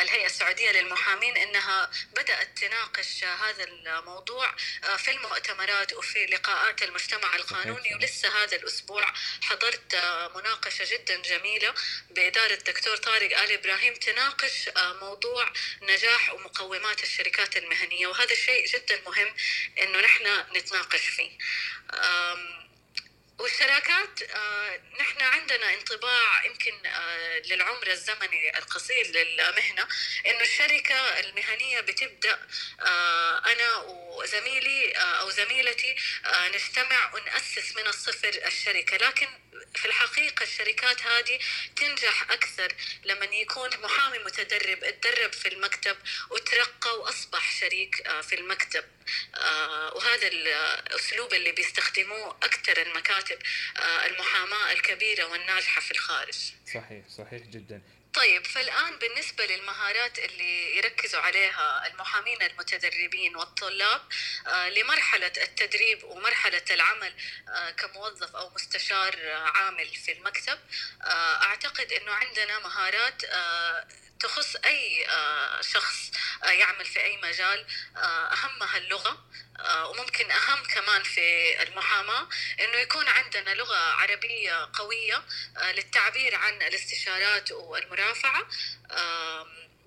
الهيئة السعودية للمحامين إنها بدأت تناقش هذا الموضوع آه، في المؤتمرات وفي لقاءات المجتمع القانوني. ولسه هذا الأسبوع حضرت آه، مناقشة جدا جميلة بإدارة الدكتور طارق آل إبراهيم تناقش موضوع نجاح ومقومات الشركات المهنية. وهذا الشيء جدا مهم إنه نحن نتناقش فيه. والشراكات آه، نحن عندنا انطباع يمكن آه، للعمر الزمني القصير للمهنة إنه الشركة المهنية بتبدأ آه، أنا وزميلي أو زميلتي نجتمع ونأسس من الصفر الشركة لكن في الحقيقة الشركات هذه تنجح أكثر لما يكون محامي متدرب اتدرب في المكتب وترقى وأصبح شريك في المكتب. وهذا الأسلوب اللي بيستخدموه أكثر المكاتب المحاماة الكبيرة والناجحة في الخارج. صحيح صحيح جدا. طيب فالآن بالنسبة للمهارات اللي يركزوا عليها المحامين المتدربين والطلاب آه، لمرحلة التدريب ومرحلة العمل آه، كموظف أو مستشار عامل في المكتب آه، أعتقد أنه عندنا مهارات تخص أي شخص يعمل في أي مجال أهمها اللغة وممكن أهم كمان في المحاماة أنه يكون عندنا لغة عربية قوية للتعبير عن الاستشارات والمرافعة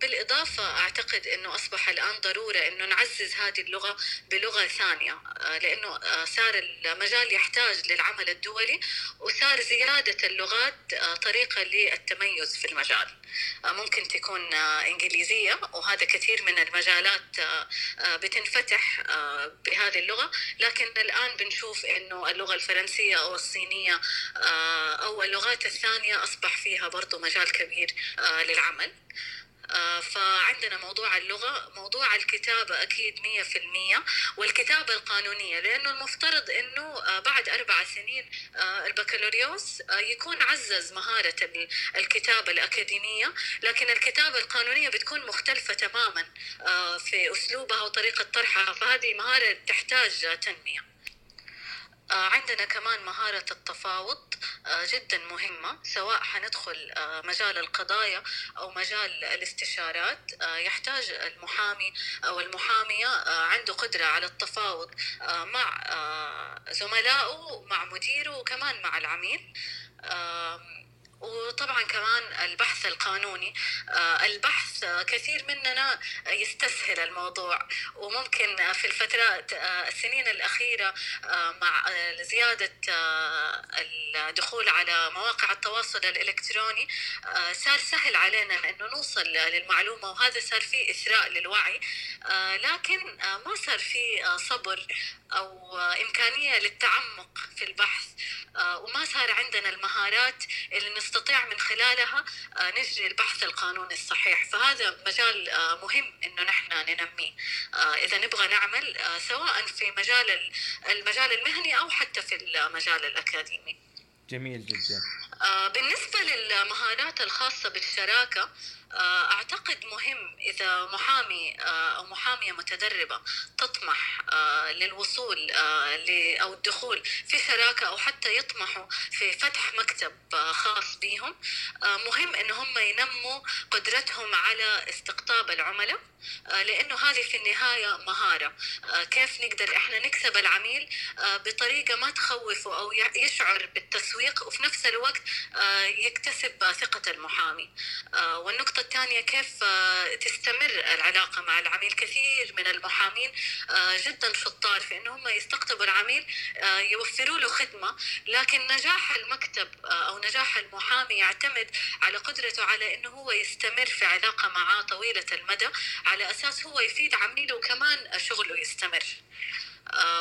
بالإضافة أعتقد أنه أصبح الآن ضرورة أنه نعزز هذه اللغة بلغة ثانية آه، لأنه آه، صار المجال يحتاج للعمل الدولي وصار زيادة اللغات آه، طريقة للتميز في المجال. ممكن تكون إنجليزية وهذا كثير من المجالات بتنفتح بهذه اللغة. لكن الآن بنشوف أنه اللغة الفرنسية أو الصينية أو اللغات الثانية أصبح فيها برضو مجال كبير للعمل. فعندنا موضوع اللغة موضوع الكتابة أكيد مية في المية والكتابة القانونية لأنه المفترض أنه آه، بعد أربع سنين آه، البكالوريوس يكون عزز مهارة الكتابة الأكاديمية لكن الكتابة القانونية بتكون مختلفة تماما في أسلوبها وطريقة طرحها فهذه مهارة تحتاج تنمية. آه، عندنا كمان مهارة التفاوض آه، جدا مهمة سواء حندخل آه، مجال القضايا أو مجال الاستشارات. يحتاج المحامي أو المحامية عنده قدرة على التفاوض مع زملائه مع مديره وكمان مع العميل. وطبعا كمان البحث القانوني آه، البحث آه، كثير مننا يستسهل الموضوع. وممكن في الفترات آه، السنين الأخيرة مع زيادة الدخول على مواقع التواصل الإلكتروني صار سهل علينا أنه نوصل للمعلومة وهذا صار فيه إثراء للوعي. لكن ما صار فيه صبر أو إمكانية للتعمق في البحث. وما صار عندنا المهارات اللي نستطيع من خلالها آه، نجري البحث القانوني الصحيح. فهذا مجال آه، مهم إنه نحن ننميه. آه، إذا نبغى نعمل سواء في مجال المجال المهني أو حتى في المجال الأكاديمي. جميل جدا. بالنسبة للمهارات الخاصة بالشراكة أعتقد مهم إذا محامي آه، أو محامية متدربة تطمح آه، للوصول أو الدخول في شراكة أو حتى يطمحوا في فتح مكتب خاص بهم مهم إن هم ينموا قدرتهم على استقطاب العملاء لأنه هذه في النهاية مهارة. كيف نقدر إحنا نكسب العميل؟ بطريقة ما تخوفه أو يشعر بالتسويق وفي نفس الوقت يكتسب ثقة المحامي. والنقطة الثانية كيف آه، تستمر العلاقة مع العميل. كثير من المحامين آه، جدا شطار في أنهم يستقطبوا العميل آه، يوفروا له خدمة. لكن نجاح المكتب أو نجاح المحامي يعتمد على قدرته على أنه هو يستمر في علاقة معاه طويلة المدى. على أساس هو يفيد عميله وكمان شغله يستمر.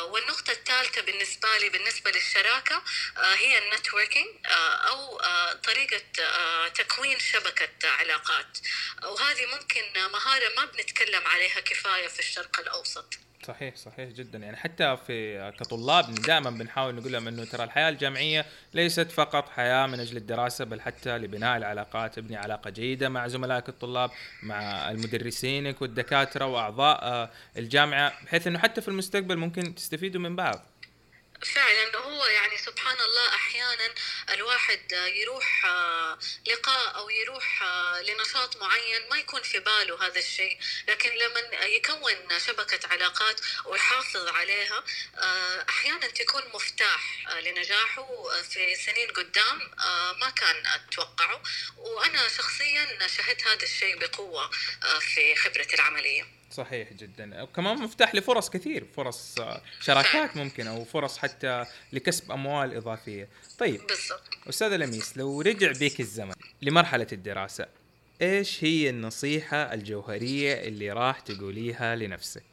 والنقطة الثالثة بالنسبة لي بالنسبة للشراكة آه، هي النتوركينج آه، أو طريقة تكوين شبكة علاقات. وهذه ممكن مهارة ما بنتكلم عليها كفاية في الشرق الأوسط. صحيح صحيح جدا. يعني حتى في كطلاب دائما بنحاول نقول لهم إنه ترى الحياة الجامعية ليست فقط حياة من أجل الدراسة بل حتى لبناء العلاقات ابني علاقة جيدة مع زملائك الطلاب مع المدرسينك والدكاترة وأعضاء الجامعة بحيث إنه حتى في المستقبل ممكن تستفيدوا من بعض. فعلا هو يعني سبحان الله أحيانا الواحد يروح آه، لقاء أو يروح آه، لنشاط معين ما يكون في باله هذا الشيء. لكن لما يكون شبكة علاقات ويحافظ عليها آه، أحيانا تكون مفتاح لنجاحه في سنين قدام ما كان أتوقعه. وأنا شخصيا شهدت هذا الشيء بقوة في خبرتي العملية. صحيح جدا. وكمان مفتاح لفرص كثير فرص آه، شراكات ممكن أو فرص حتى لكسب أموال إضافية. طيب بالضبط. أستاذة لميس لو رجع بيك الزمن لمرحلة الدراسة إيش هي النصيحة الجوهرية اللي راح تقوليها لنفسك؟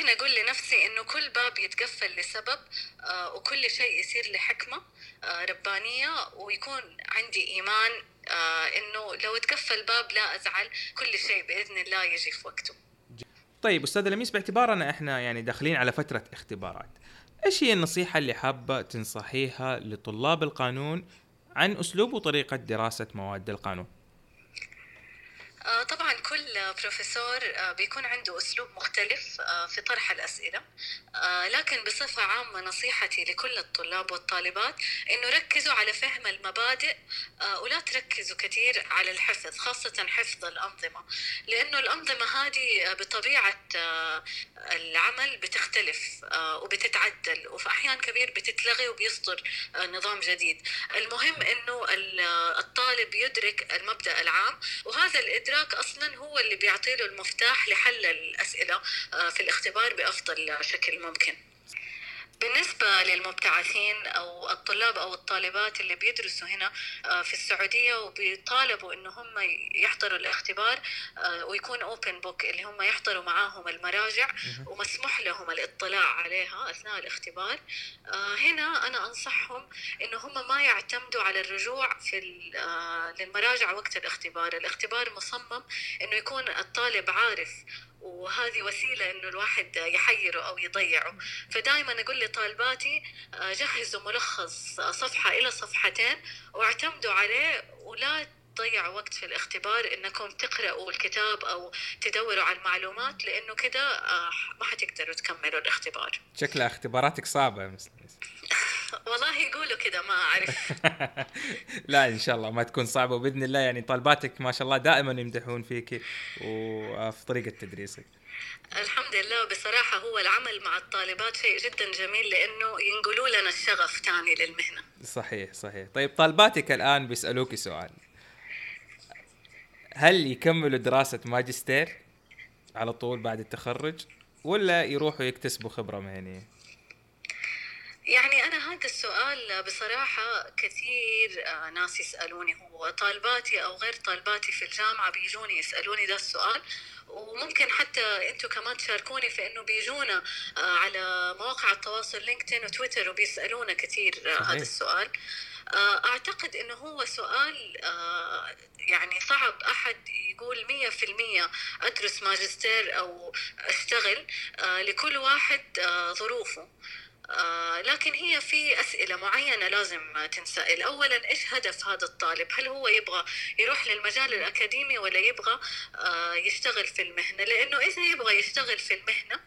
ممكن أقول لنفسي إنه كل باب يتقفل لسبب آه، وكل شيء يصير لحكمة آه، ربانية ويكون عندي إيمان آه، إنه لو تقفل باب لا أزعل كل شيء بإذن الله يجي في وقته. طيب استاذه لميس باعتبارنا إحنا يعني داخلين على فترة اختبارات إيش هي النصيحة اللي حابة تنصحيها لطلاب القانون عن أسلوب وطريقة دراسة مواد القانون؟ طبعا كل بروفيسور آه، بيكون عنده أسلوب مختلف آه، في طرح الأسئلة. آه، لكن بصفة عامة نصيحتي لكل الطلاب والطالبات إنه ركزوا على فهم المبادئ آه، ولا تركزوا كثير على الحفظ خاصة حفظ الأنظمة. لأنه الأنظمة هذه آه، بطبيعة آه، العمل بتختلف آه، وبتتعدل وفي أحيان كبير بتتلغي وبيصدر آه، نظام جديد. المهم إنه ال- الطالب يدرك المبدأ العام وهذا الإدراك أصلا هو اللي بيعطي له المفتاح لحل الأسئلة آه، في الاختبار بأفضل شكل ممكن. بالنسبة للمبتعثين أو الطلاب أو الطالبات اللي بيدرسوا هنا آه، في السعودية وبيطالبوا إنه هم يحضروا الاختبار آه، ويكون open book اللي هم يحضروا معاهم المراجع ومسموح لهم الاطلاع عليها أثناء الاختبار. آه، هنا أنا أنصحهم إنه هم ما يعتمدوا على الرجوع في للمراجع وقت الاختبار. الاختبار مصمم إنه يكون الطالب عارف وهذه وسيلة إنه الواحد يحيره أو يضيعه. فدائما أقول لطالباتي آه، جهزوا ملخص آه، صفحة إلى صفحتين واعتمدوا عليه ولا تضيعوا وقت في الاختبار إنكم تقرأوا الكتاب أو تدوروا على المعلومات لأنه كده آه، ما حتقدروا تكملوا الاختبار. شكلها اختباراتك مس لميس والله يقولوا كده ما أعرف. لا إن شاء الله ما تكون صعبة وبإذن الله يعني طالباتك ما شاء الله دائما يمدحون فيك وفي طريقة تدريسك. الحمد لله بصراحة هو العمل مع الطالبات شيء جدا جميل لأنه ينقلوا لنا الشغف تاني للمهنة. صحيح صحيح. طيب طالباتك الآن بيسألوك سؤال. هل يكملوا دراسة ماجستير على طول بعد التخرج ولا يروحوا يكتسبوا خبرة مهنية؟ يعني أنا هذا السؤال بصراحة كثير آه، ناس يسألوني هو طالباتي أو غير طالباتي في الجامعة بيجوني يسألوني ذا السؤال؟ وممكن حتى أنتم كمان تشاركوني في إنه بيجونا آه، على مواقع التواصل لينكدين وتويتر وبيسألونا كثير آه، صحيح. هذا السؤال أعتقد إنه هو سؤال يعني صعب أحد يقول مية في المية أدرس ماجستير أو أشتغل لكل واحد ظروفه. آه، لكن هي في أسئلة معينة لازم تنسأل أولا إيش هدف هذا الطالب؟ هل هو يبغى يروح للمجال الأكاديمي ولا يبغى آه، يشتغل في المهنة؟ لأنه إذا يبغى يشتغل في المهنة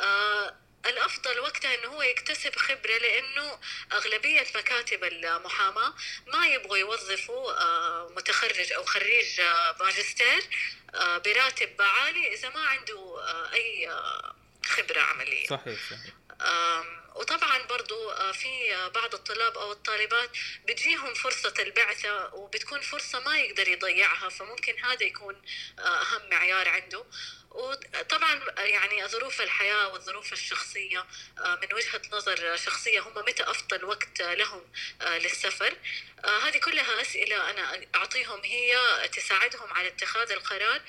آه، الأفضل وقتها إنه هو يكتسب خبرة لأنه أغلبية مكاتب المحاماة ما يبغوا يوظفوا متخرج أو خريج ماجستير براتب عالي إذا ما عنده أي آه، خبرة عملية. صحيح صحيح. وطبعا برضو آه، في آه، بعض الطلاب أو الطالبات بتجيهم فرصة البعثة وبتكون فرصة ما يقدر يضيعها فممكن هذا يكون آه، أهم معيار عنده. وطبعا يعني ظروف الحياة والظروف الشخصية من وجهة نظر شخصية هم متى أفضل وقت لهم للسفر. هذه كلها أسئلة أنا أعطيهم هي تساعدهم على اتخاذ القرار.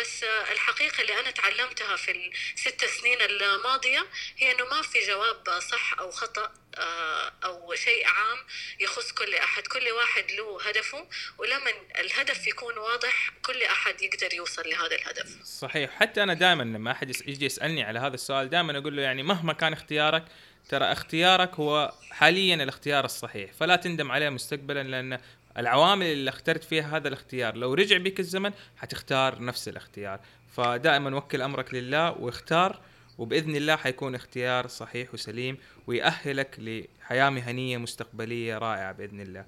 بس الحقيقة اللي أنا تعلمتها في الست سنين الماضية هي إنه ما في جواب صح أو خطأ آه، أو شيء عام يخص كل أحد. كل واحد له هدفه ولما الهدف يكون واضح كل أحد يقدر يوصل لهذا الهدف. صحيح. حتى أنا دائما لما يس- يجي يسألني على هذا السؤال دائما أقول له يعني مهما كان اختيارك ترى اختيارك هو حاليا الاختيار الصحيح. فلا تندم عليه مستقبلا لأن العوامل اللي اخترت فيها هذا الاختيار. لو رجع بك الزمن حتختار نفس الاختيار. فدائما وكل أمرك لله واختار وبإذن الله حيكون اختيار صحيح وسليم ويأهلك لحياة مهنية مستقبلية رائعة بإذن الله.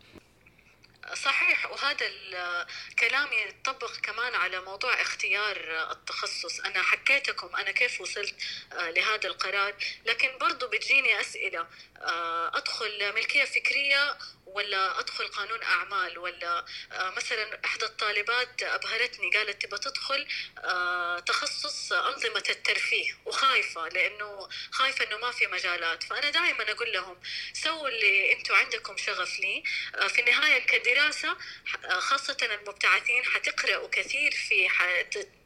صحيح وهذا الكلام يطبق كمان على موضوع اختيار التخصص. أنا حكيتكم أنا كيف وصلت لهذا القرار لكن برضو بتجيني أسئلة أدخل ملكية فكرية ولا أدخل قانون أعمال ولا آه، مثلا إحدى الطالبات أبهرتني قالت تبى تدخل آه، تخصص أنظمة الترفيه وخايفة لأنه خايفة إنه ما في مجالات. فأنا دائما أقول لهم سووا اللي أنتم عندكم شغف لي. آه، في النهاية كدراسه خاصة المبتعثين حتقرأوا كثير في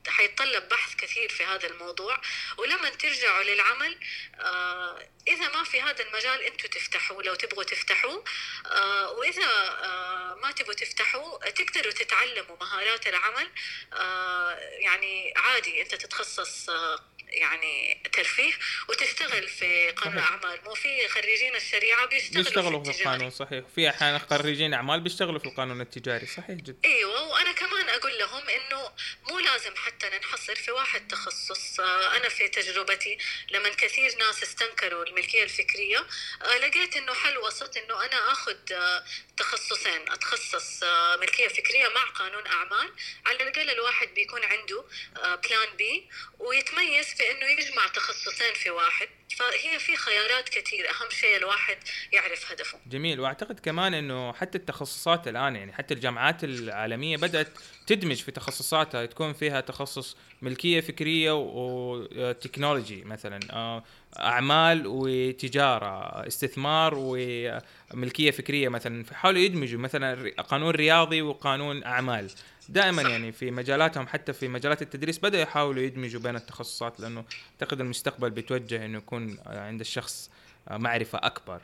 حيتطلب بحث كثير في هذا الموضوع ولما ترجعوا للعمل آه إذا ما في هذا المجال أنتم تفتحوا لو تبغوا تفتحوا آه وإذا آه ما تبغوا تفتحوا تقدروا تتعلموا مهارات العمل آه يعني عادي أنت تتخصص آه يعني ترفيه وتشتغل في قانون أعمال. مو في خريجين الشريعة بيشتغلوا, بيشتغلوا في, في القانون صحيح. في أحيانا خريجين أعمال بيشتغلوا في القانون التجاري صحيح جدا. إيوه وأنا كمان أقول لهم إنه مو لازم حتى ننحصر في واحد تخصص. آه، أنا في تجربتي لما كثير ناس استنكروا الملكية الفكرية آه، لقيت إنه حل وسط إنه أنا آخذ آه، تخصصين. أتخصص ملكية فكرية مع قانون أعمال. على الأقل الواحد بيكون عنده plan B ويتميز في إنه يجمع تخصصين في واحد. فهي في خيارات كثير أهم شيء الواحد يعرف هدفه. جميل. وأعتقد كمان إنه حتى التخصصات الآن يعني حتى الجامعات العالمية بدأت تدمج في تخصصاتها تكون فيها تخصص ملكية فكرية وتكنولوجي مثلا آه، أعمال وتجارة استثمار وملكية فكرية مثلا. فحاولوا يدمجوا مثلا قانون رياضي وقانون أعمال. دائما يعني في مجالاتهم حتى في مجالات التدريس بدأوا يحاولوا يدمجوا بين التخصصات لأنه أعتقد المستقبل بيتوجه إنه يكون عند الشخص معرفة أكبر.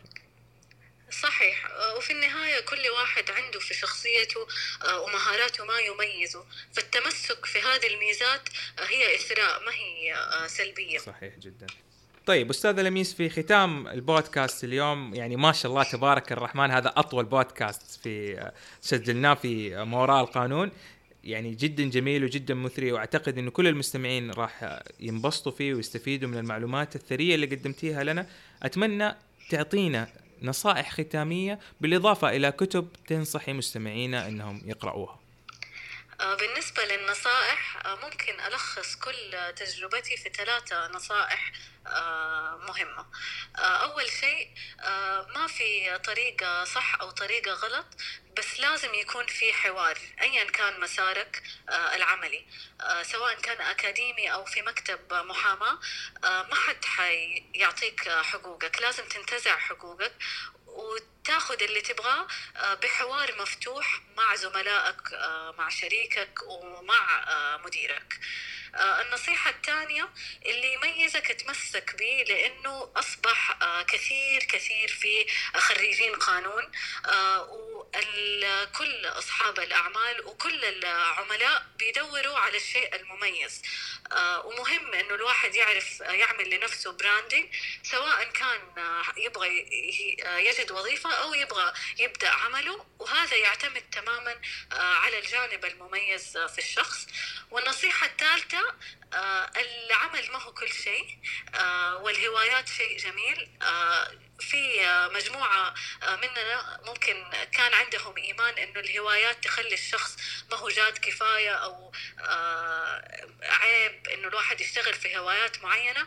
صحيح. وفي النهاية كل واحد عنده في شخصيته ومهاراته ما يميزه. فالتمسك في هذه الميزات هي إثراء ما هي سلبية. صحيح جدا. طيب أستاذ لميس في ختام البودكاست اليوم يعني ما شاء الله تبارك الرحمن هذا أطول بودكاست في سجلناه في ما وراء القانون. يعني جدا جميل وجدا مثري وأعتقد انه كل المستمعين راح ينبسطوا فيه ويستفيدوا من المعلومات الثرية اللي قدمتيها لنا. أتمنى تعطينا نصائح ختامية بالإضافة إلى كتب تنصحي مستمعينا إنهم يقرأوها آه، بالنسبة للنصائح آه، ممكن ألخص كل تجربتي في ثلاثة نصائح آه، مهمة. أول شيء ما في طريقة صح أو طريقة غلط بس لازم يكون في حوار أيا كان مسارك العملي. سواء كان أكاديمي أو في مكتب محاماة ما حد حيعطيك حقوقك لازم تنتزع حقوقك وتاخذ اللي تبغاه آه، بحوار مفتوح مع زملائك آه، مع شريكك ومع آه، مديرك. النصيحة الثانية اللي يميزك تمسك به لأنه أصبح كثير كثير في خريجين قانون وكل أصحاب الأعمال وكل العملاء بيدوروا على الشيء المميز. ومهم أنه الواحد يعرف يعمل لنفسه براندنج سواء كان يبغى يجد وظيفة أو يبغى يبدأ عمله. وهذا يعتمد تماما على الجانب المميز في الشخص. والنصيحة الثالثة آه، العمل ما هو كل شيء آه، والهوايات شيء جميل. آه، في مجموعة مننا ممكن كان عندهم إيمان إنه الهوايات تخلي الشخص ما هو جاد كفاية أو عيب إنه الواحد يشتغل في هوايات معينة.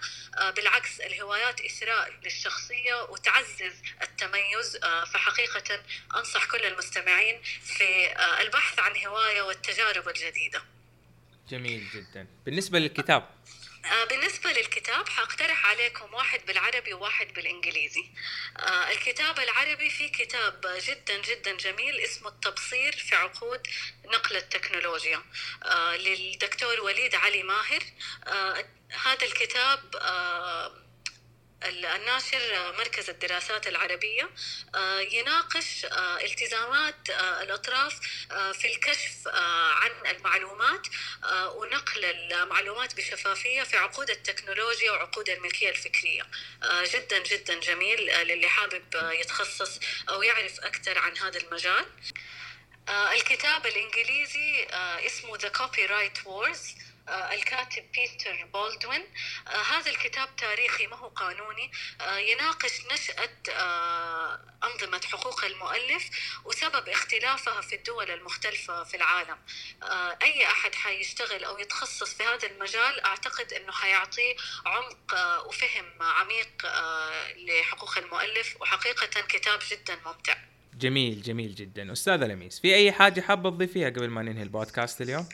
بالعكس الهوايات إثراء للشخصية وتعزز التميز. فحقيقة أنصح كل المستمعين في البحث عن هواية والتجارب الجديدة. جميل جدا. بالنسبة للكتاب آه، بالنسبة للكتاب حاقترح عليكم واحد بالعربي وواحد بالإنجليزي. آه، الكتاب العربي في كتاب جدا جدا جميل اسمه التبصير في عقود نقل التكنولوجيا. آه، للدكتور وليد علي ماهر. هذا الكتاب الناشر مركز الدراسات العربية آه، يناقش آه، التزامات آه، الأطراف في الكشف عن المعلومات ونقل المعلومات بشفافية في عقود التكنولوجيا وعقود الملكية الفكرية. جدا جدا جميل للي حابب يتخصص أو يعرف أكثر عن هذا المجال. الكتاب الإنجليزي اسمه The Copyright Wars. آه، الكاتب بيتر بولدوين. آه، هذا الكتاب تاريخي ما هو قانوني. آه، يناقش نشأة أنظمة حقوق المؤلف وسبب اختلافها في الدول المختلفة في العالم. أي أحد حيشتغل أو يتخصص في هذا المجال أعتقد أنه حيعطيه عمق وفهم عميق لحقوق المؤلف وحقيقة كتاب جدا ممتع. جميل جميل جدا. أستاذة لميس في أي حاجة حابة تضيفيها قبل ما ننهي البودكاست اليوم؟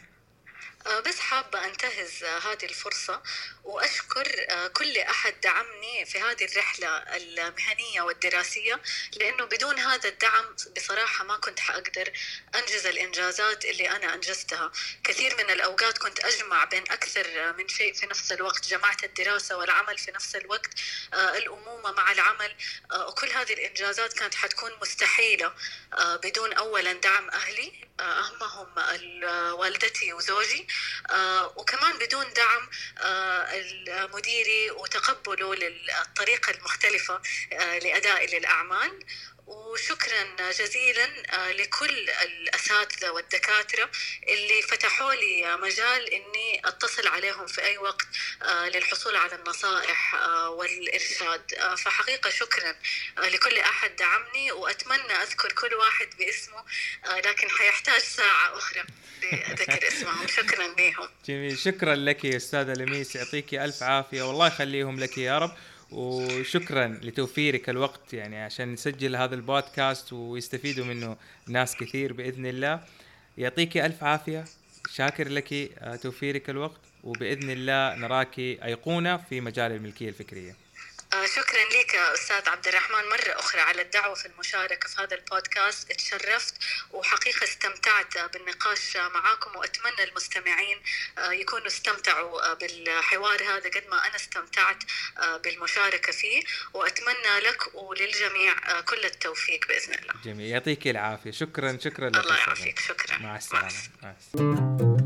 آه، بس حابة أنتهز آه، هذه الفرصة. وأشكر آه، كل أحد دعمني في هذه الرحلة المهنية والدراسية لأنه بدون هذا الدعم بصراحة ما كنت حأقدر أنجز الإنجازات اللي أنا أنجزتها. كثير من الأوقات كنت أجمع بين أكثر من شيء في نفس الوقت جمعت الدراسة والعمل في نفس الوقت الأمومة مع العمل وكل هذه الإنجازات كانت حتكون مستحيلة بدون أولا دعم أهلي أهمهم والدتي وزوجي آه، وكمان بدون دعم آه، مديري وتقبله للطريقة المختلفة آه، لأدائي للأعمال. وشكرا جزيلا لكل الأساتذة والدكاترة اللي فتحوا لي مجال إني أتصل عليهم في أي وقت للحصول على النصائح والإرشاد. فحقيقة شكرا لكل أحد دعمني وأتمنى أذكر كل واحد باسمه لكن حيحتاج ساعة أخرى لذكر اسمهم. شكرا لهم جميل. شكرا لك يا أستاذة لميس. يعطيك ألف عافية. والله يخليهم لك يا رب. وشكرا لتوفيرك الوقت يعني عشان نسجل هذا البودكاست ويستفيدوا منه ناس كثير بإذن الله. يعطيك ألف عافية. شاكر لك آه، توفيرك الوقت وبإذن الله نراك أيقونة في مجال الملكية الفكرية. شكرا لك أستاذ عبد الرحمن. مرة أخرى على الدعوة في المشاركة في هذا البودكاست. تشرفت وحقيقة استمتعت بالنقاش معاكم وأتمنى المستمعين آه، يكونوا استمتعوا بالحوار هذا قد ما أنا استمتعت آه، بالمشاركة فيه. وأتمنى لك وللجميع كل التوفيق بإذن الله. جميل. يعطيك العافية. شكرا شكرا لك الله يعافيك. شكرا. مع السلامة. مع السلامة.